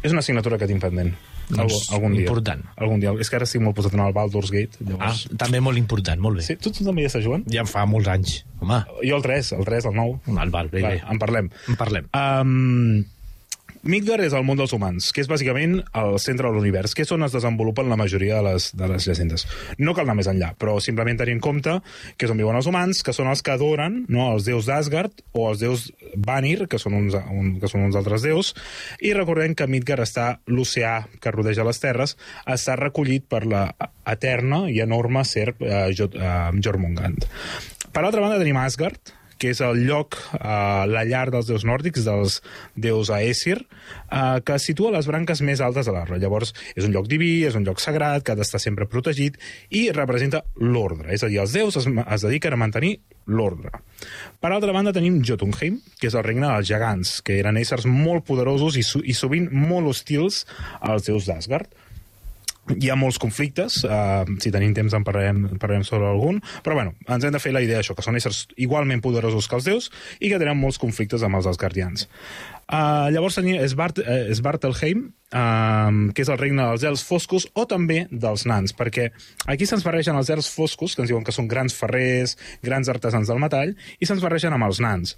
És una assignatura que tinc pendent. Doncs, Algun, dia. important. Algun dia. És que ara estic molt posat en el Baldur's Gate. Ah, Llavors... també molt important, molt bé. Sí, tu, tu també hi estàs jugant? Ja fa molts anys. Home, Jo el 3, el 3, el 9. val, val, bé, Vale, bé. en parlem. En parlem. Um, Midgard és el món dels humans, que és bàsicament el centre de l'univers, que és on es desenvolupen la majoria de les, de les llegendes. No cal anar més enllà, però simplement tenir en compte que és on viuen els humans, que són els que adoren no, els déus d'Asgard o els déus Vanir, que són, uns, un, que són uns altres déus, i recordem que Midgard està l'oceà que rodeja les terres, està recollit per la eterna i enorme serp eh, eh, Jormungand. Per altra banda tenim Asgard, que és el lloc, eh, la llar dels déus nòrdics, dels déus Aesir, eh, que situa les branques més altes de l'arbre. Llavors, és un lloc diví, és un lloc sagrat, que ha d'estar sempre protegit, i representa l'ordre. És a dir, els déus es, es dediquen a mantenir l'ordre. Per altra banda, tenim Jotunheim, que és el regne dels gegants, que eren éssers molt poderosos i, i sovint molt hostils als déus d'Asgard hi ha molts conflictes, uh, si tenim temps en parlarem, en parlarem sobre algun, però bueno, ens hem de fer la idea això, que són éssers igualment poderosos que els déus i que tenen molts conflictes amb els asgardians. Uh, llavors tenim Svart, uh, Svartalheim, uh, que és el regne dels elfs foscos o també dels nans, perquè aquí se'ns barregen els elfs foscos, que ens diuen que són grans ferrers, grans artesans del metall, i se'ns barregen amb els nans.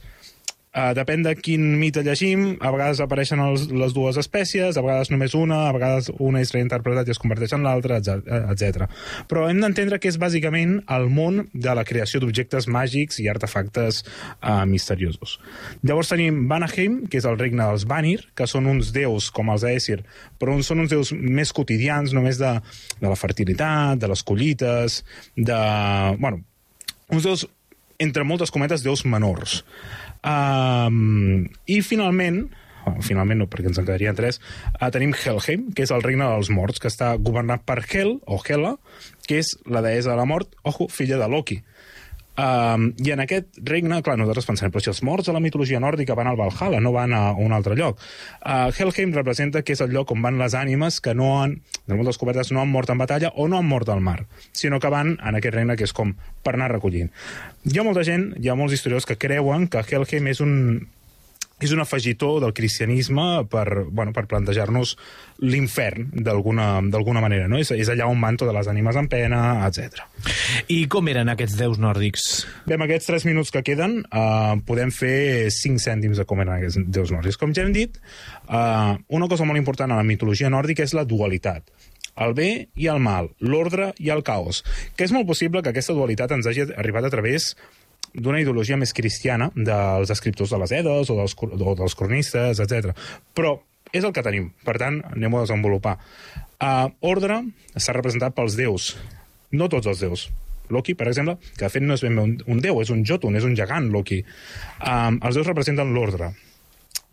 Uh, depèn de quin mite llegim, a vegades apareixen els, les dues espècies, a vegades només una, a vegades una és reinterpretat i es converteix en l'altra, etc. Però hem d'entendre que és bàsicament el món de la creació d'objectes màgics i artefactes uh, misteriosos. Llavors tenim Vanaheim, que és el regne dels Vanir, que són uns déus com els Aesir, però són uns déus més quotidians, només de, de la fertilitat, de les collites, de... Bueno, uns déus, entre moltes cometes, déus menors. Um, I finalment, finalment no, perquè ens en quedarien tres, uh, tenim Helheim, que és el regne dels morts, que està governat per Hel, o Hela, que és la deessa de la mort, ojo, filla de Loki. Um, I en aquest regne, clar, nosaltres pensem, però si els morts a la mitologia nòrdica van al Valhalla, no van a un altre lloc. Uh, Helheim representa que és el lloc on van les ànimes que no han, de moltes cobertes, no han mort en batalla o no han mort al mar, sinó que van en aquest regne que és com per anar recollint. Hi ha molta gent, hi ha molts historiadors que creuen que Helheim és un, és un afegitó del cristianisme per, bueno, per plantejar-nos l'infern d'alguna manera, no? És, és allà on van totes les ànimes en pena, etc. I com eren aquests déus nòrdics? Bé, amb aquests 3 minuts que queden, uh, podem fer 5 cèntims de com eren aquests déus nòrdics. Com ja hem dit, uh, una cosa molt important a la mitologia nòrdica és la dualitat el bé i el mal, l'ordre i el caos, que és molt possible que aquesta dualitat ens hagi arribat a través d'una ideologia més cristiana dels escriptors de les Edes o dels, o dels cronistes, etc. Però és el que tenim, per tant, anem a desenvolupar. Uh, ordre està representat pels déus, no tots els déus. Loki, per exemple, que de fet no és ben bé un, un déu, és un Jotun, és un gegant, Loki. Um, els déus representen l'ordre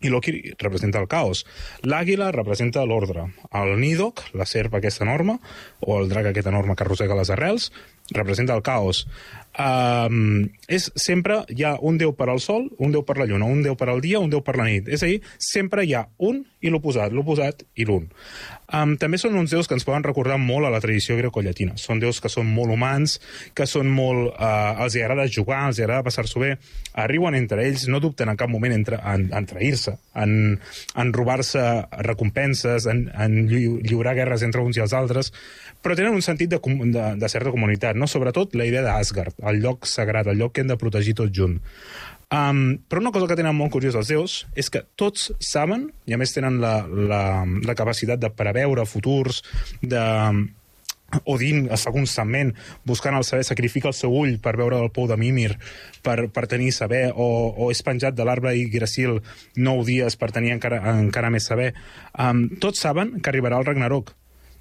i Loki representa el caos. L'àguila representa l'ordre. El Nidok, la serp aquesta enorme, o el drac aquest enorme que arrossega les arrels, representa el caos. Um, és sempre hi ha un déu per al sol, un déu per la lluna, un déu per al dia, un déu per la nit. És a dir, sempre hi ha un i l'oposat, l'oposat i l'un. Um, també són uns déus que ens poden recordar molt a la tradició grecollatina. Són déus que són molt humans, que són molt... Uh, els hi agrada jugar, els hi agrada passar-s'ho bé, arriben entre ells, no dubten en cap moment entre, en, en trair-se, en, en robar-se recompenses, en, en lli- lliurar guerres entre uns i els altres, però tenen un sentit de, de, de certa comunitat, no? sobretot la idea d'Asgard, el lloc sagrat, el lloc que hem de protegir tots junt. Um, però una cosa que tenen molt curiosa els déus és que tots saben, i a més tenen la, la, la capacitat de preveure futurs, de, Odin està constantment buscant el saber, sacrifica el seu ull per veure el pou de Mimir, per, per tenir saber, o, o és penjat de l'arbre Yggdrasil nou dies per tenir encara, encara més saber. Um, tots saben que arribarà el Ragnarok,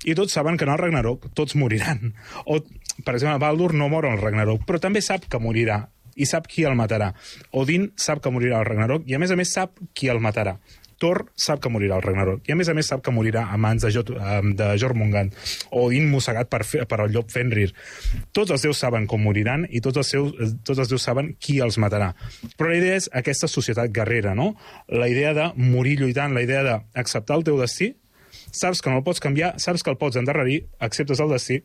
i tots saben que en el Ragnarok tots moriran. O, per exemple, Baldur no mor al Ragnarok, però també sap que morirà i sap qui el matarà. Odin sap que morirà al Ragnarok i, a més a més, sap qui el matarà. Thor sap que morirà al Ragnarok i a més a més sap que morirà a mans de, Jot, de Jormungand Odin mossegat per, per el llop Fenrir. Tots els déus saben com moriran i tots els, seus, eh, tots els déus saben qui els matarà. Però la idea és aquesta societat guerrera, no? La idea de morir lluitant, la idea d'acceptar el teu destí, saps que no el pots canviar, saps que el pots endarrerir, acceptes el destí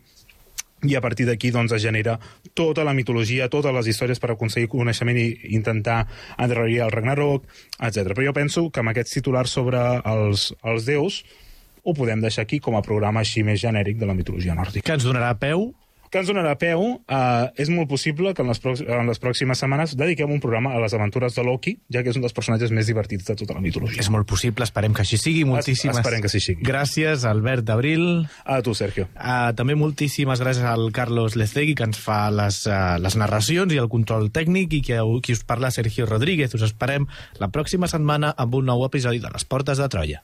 i a partir d'aquí doncs, es genera tota la mitologia, totes les històries per aconseguir coneixement i intentar endarrerir el Ragnarok, etc. Però jo penso que amb aquests titulars sobre els, els déus ho podem deixar aquí com a programa així més genèric de la mitologia nòrdica. Que ens donarà peu Que ens donarà peu, eh, és molt possible que en les, en les pròximes setmanes dediquem un programa a les aventures de Loki, ja que és un dels personatges més divertits de tota la mitologia. És molt possible, esperem que així sigui. Moltíssimes esperem que així sigui. Gràcies, Albert Abril. A tu, Sergio. Uh, també moltíssimes gràcies al Carlos Lecegui, que ens fa les, uh, les narracions i el control tècnic, i que qui us parla, Sergio Rodríguez. Us esperem la pròxima setmana amb un nou episodi de Les Portes de Troia.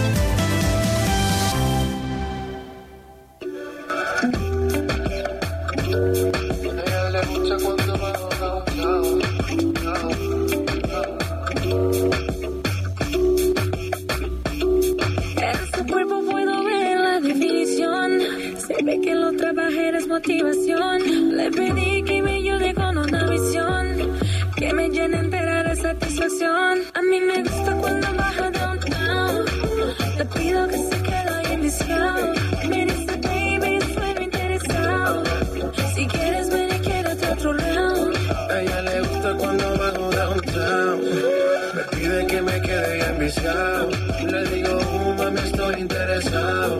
interesado.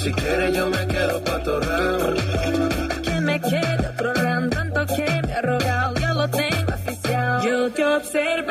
Si quiere, yo me quedo pa' tu round. que me quede otro round, tanto que me ha rogado, ya lo tengo oficial. Yo te he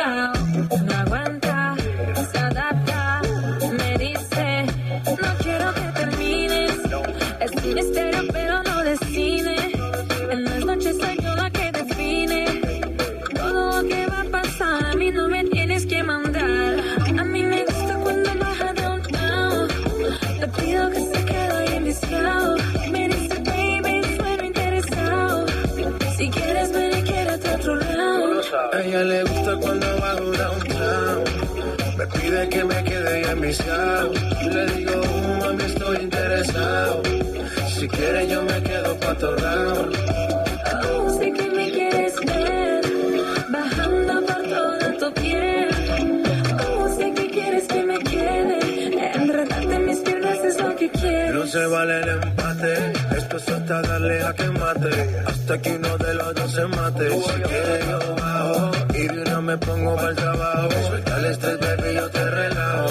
hasta darle a que mate, hasta que uno de los dos se mate. Si quieres yo bajo y de una me pongo para el trabajo. Suelta el estrés, baby, yo te relajo.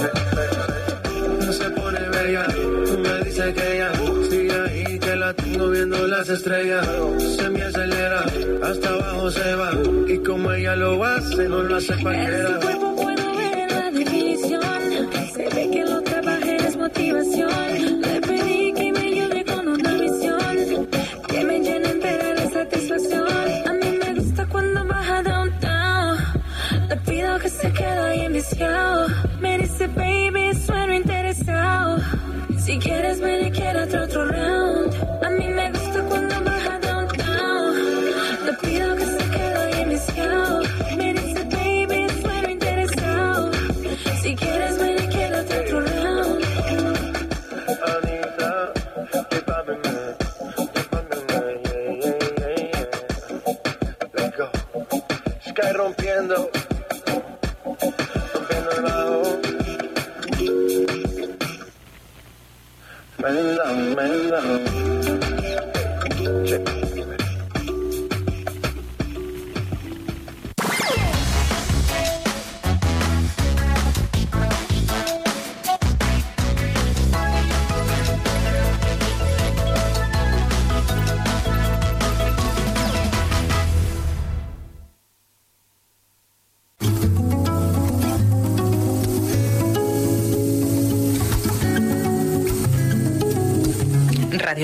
Se pone bella, me dice que ya sigue ahí, que la tengo viendo las estrellas. Se me acelera, hasta abajo se va, y como ella lo hace, no lo hace cualquiera. pescado. Me dice, baby, suena interesado. Si quieres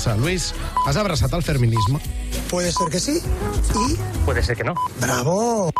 Barça. Luis, has abraçat el feminisme? Puede ser que sí y Puede ser que no. bravo.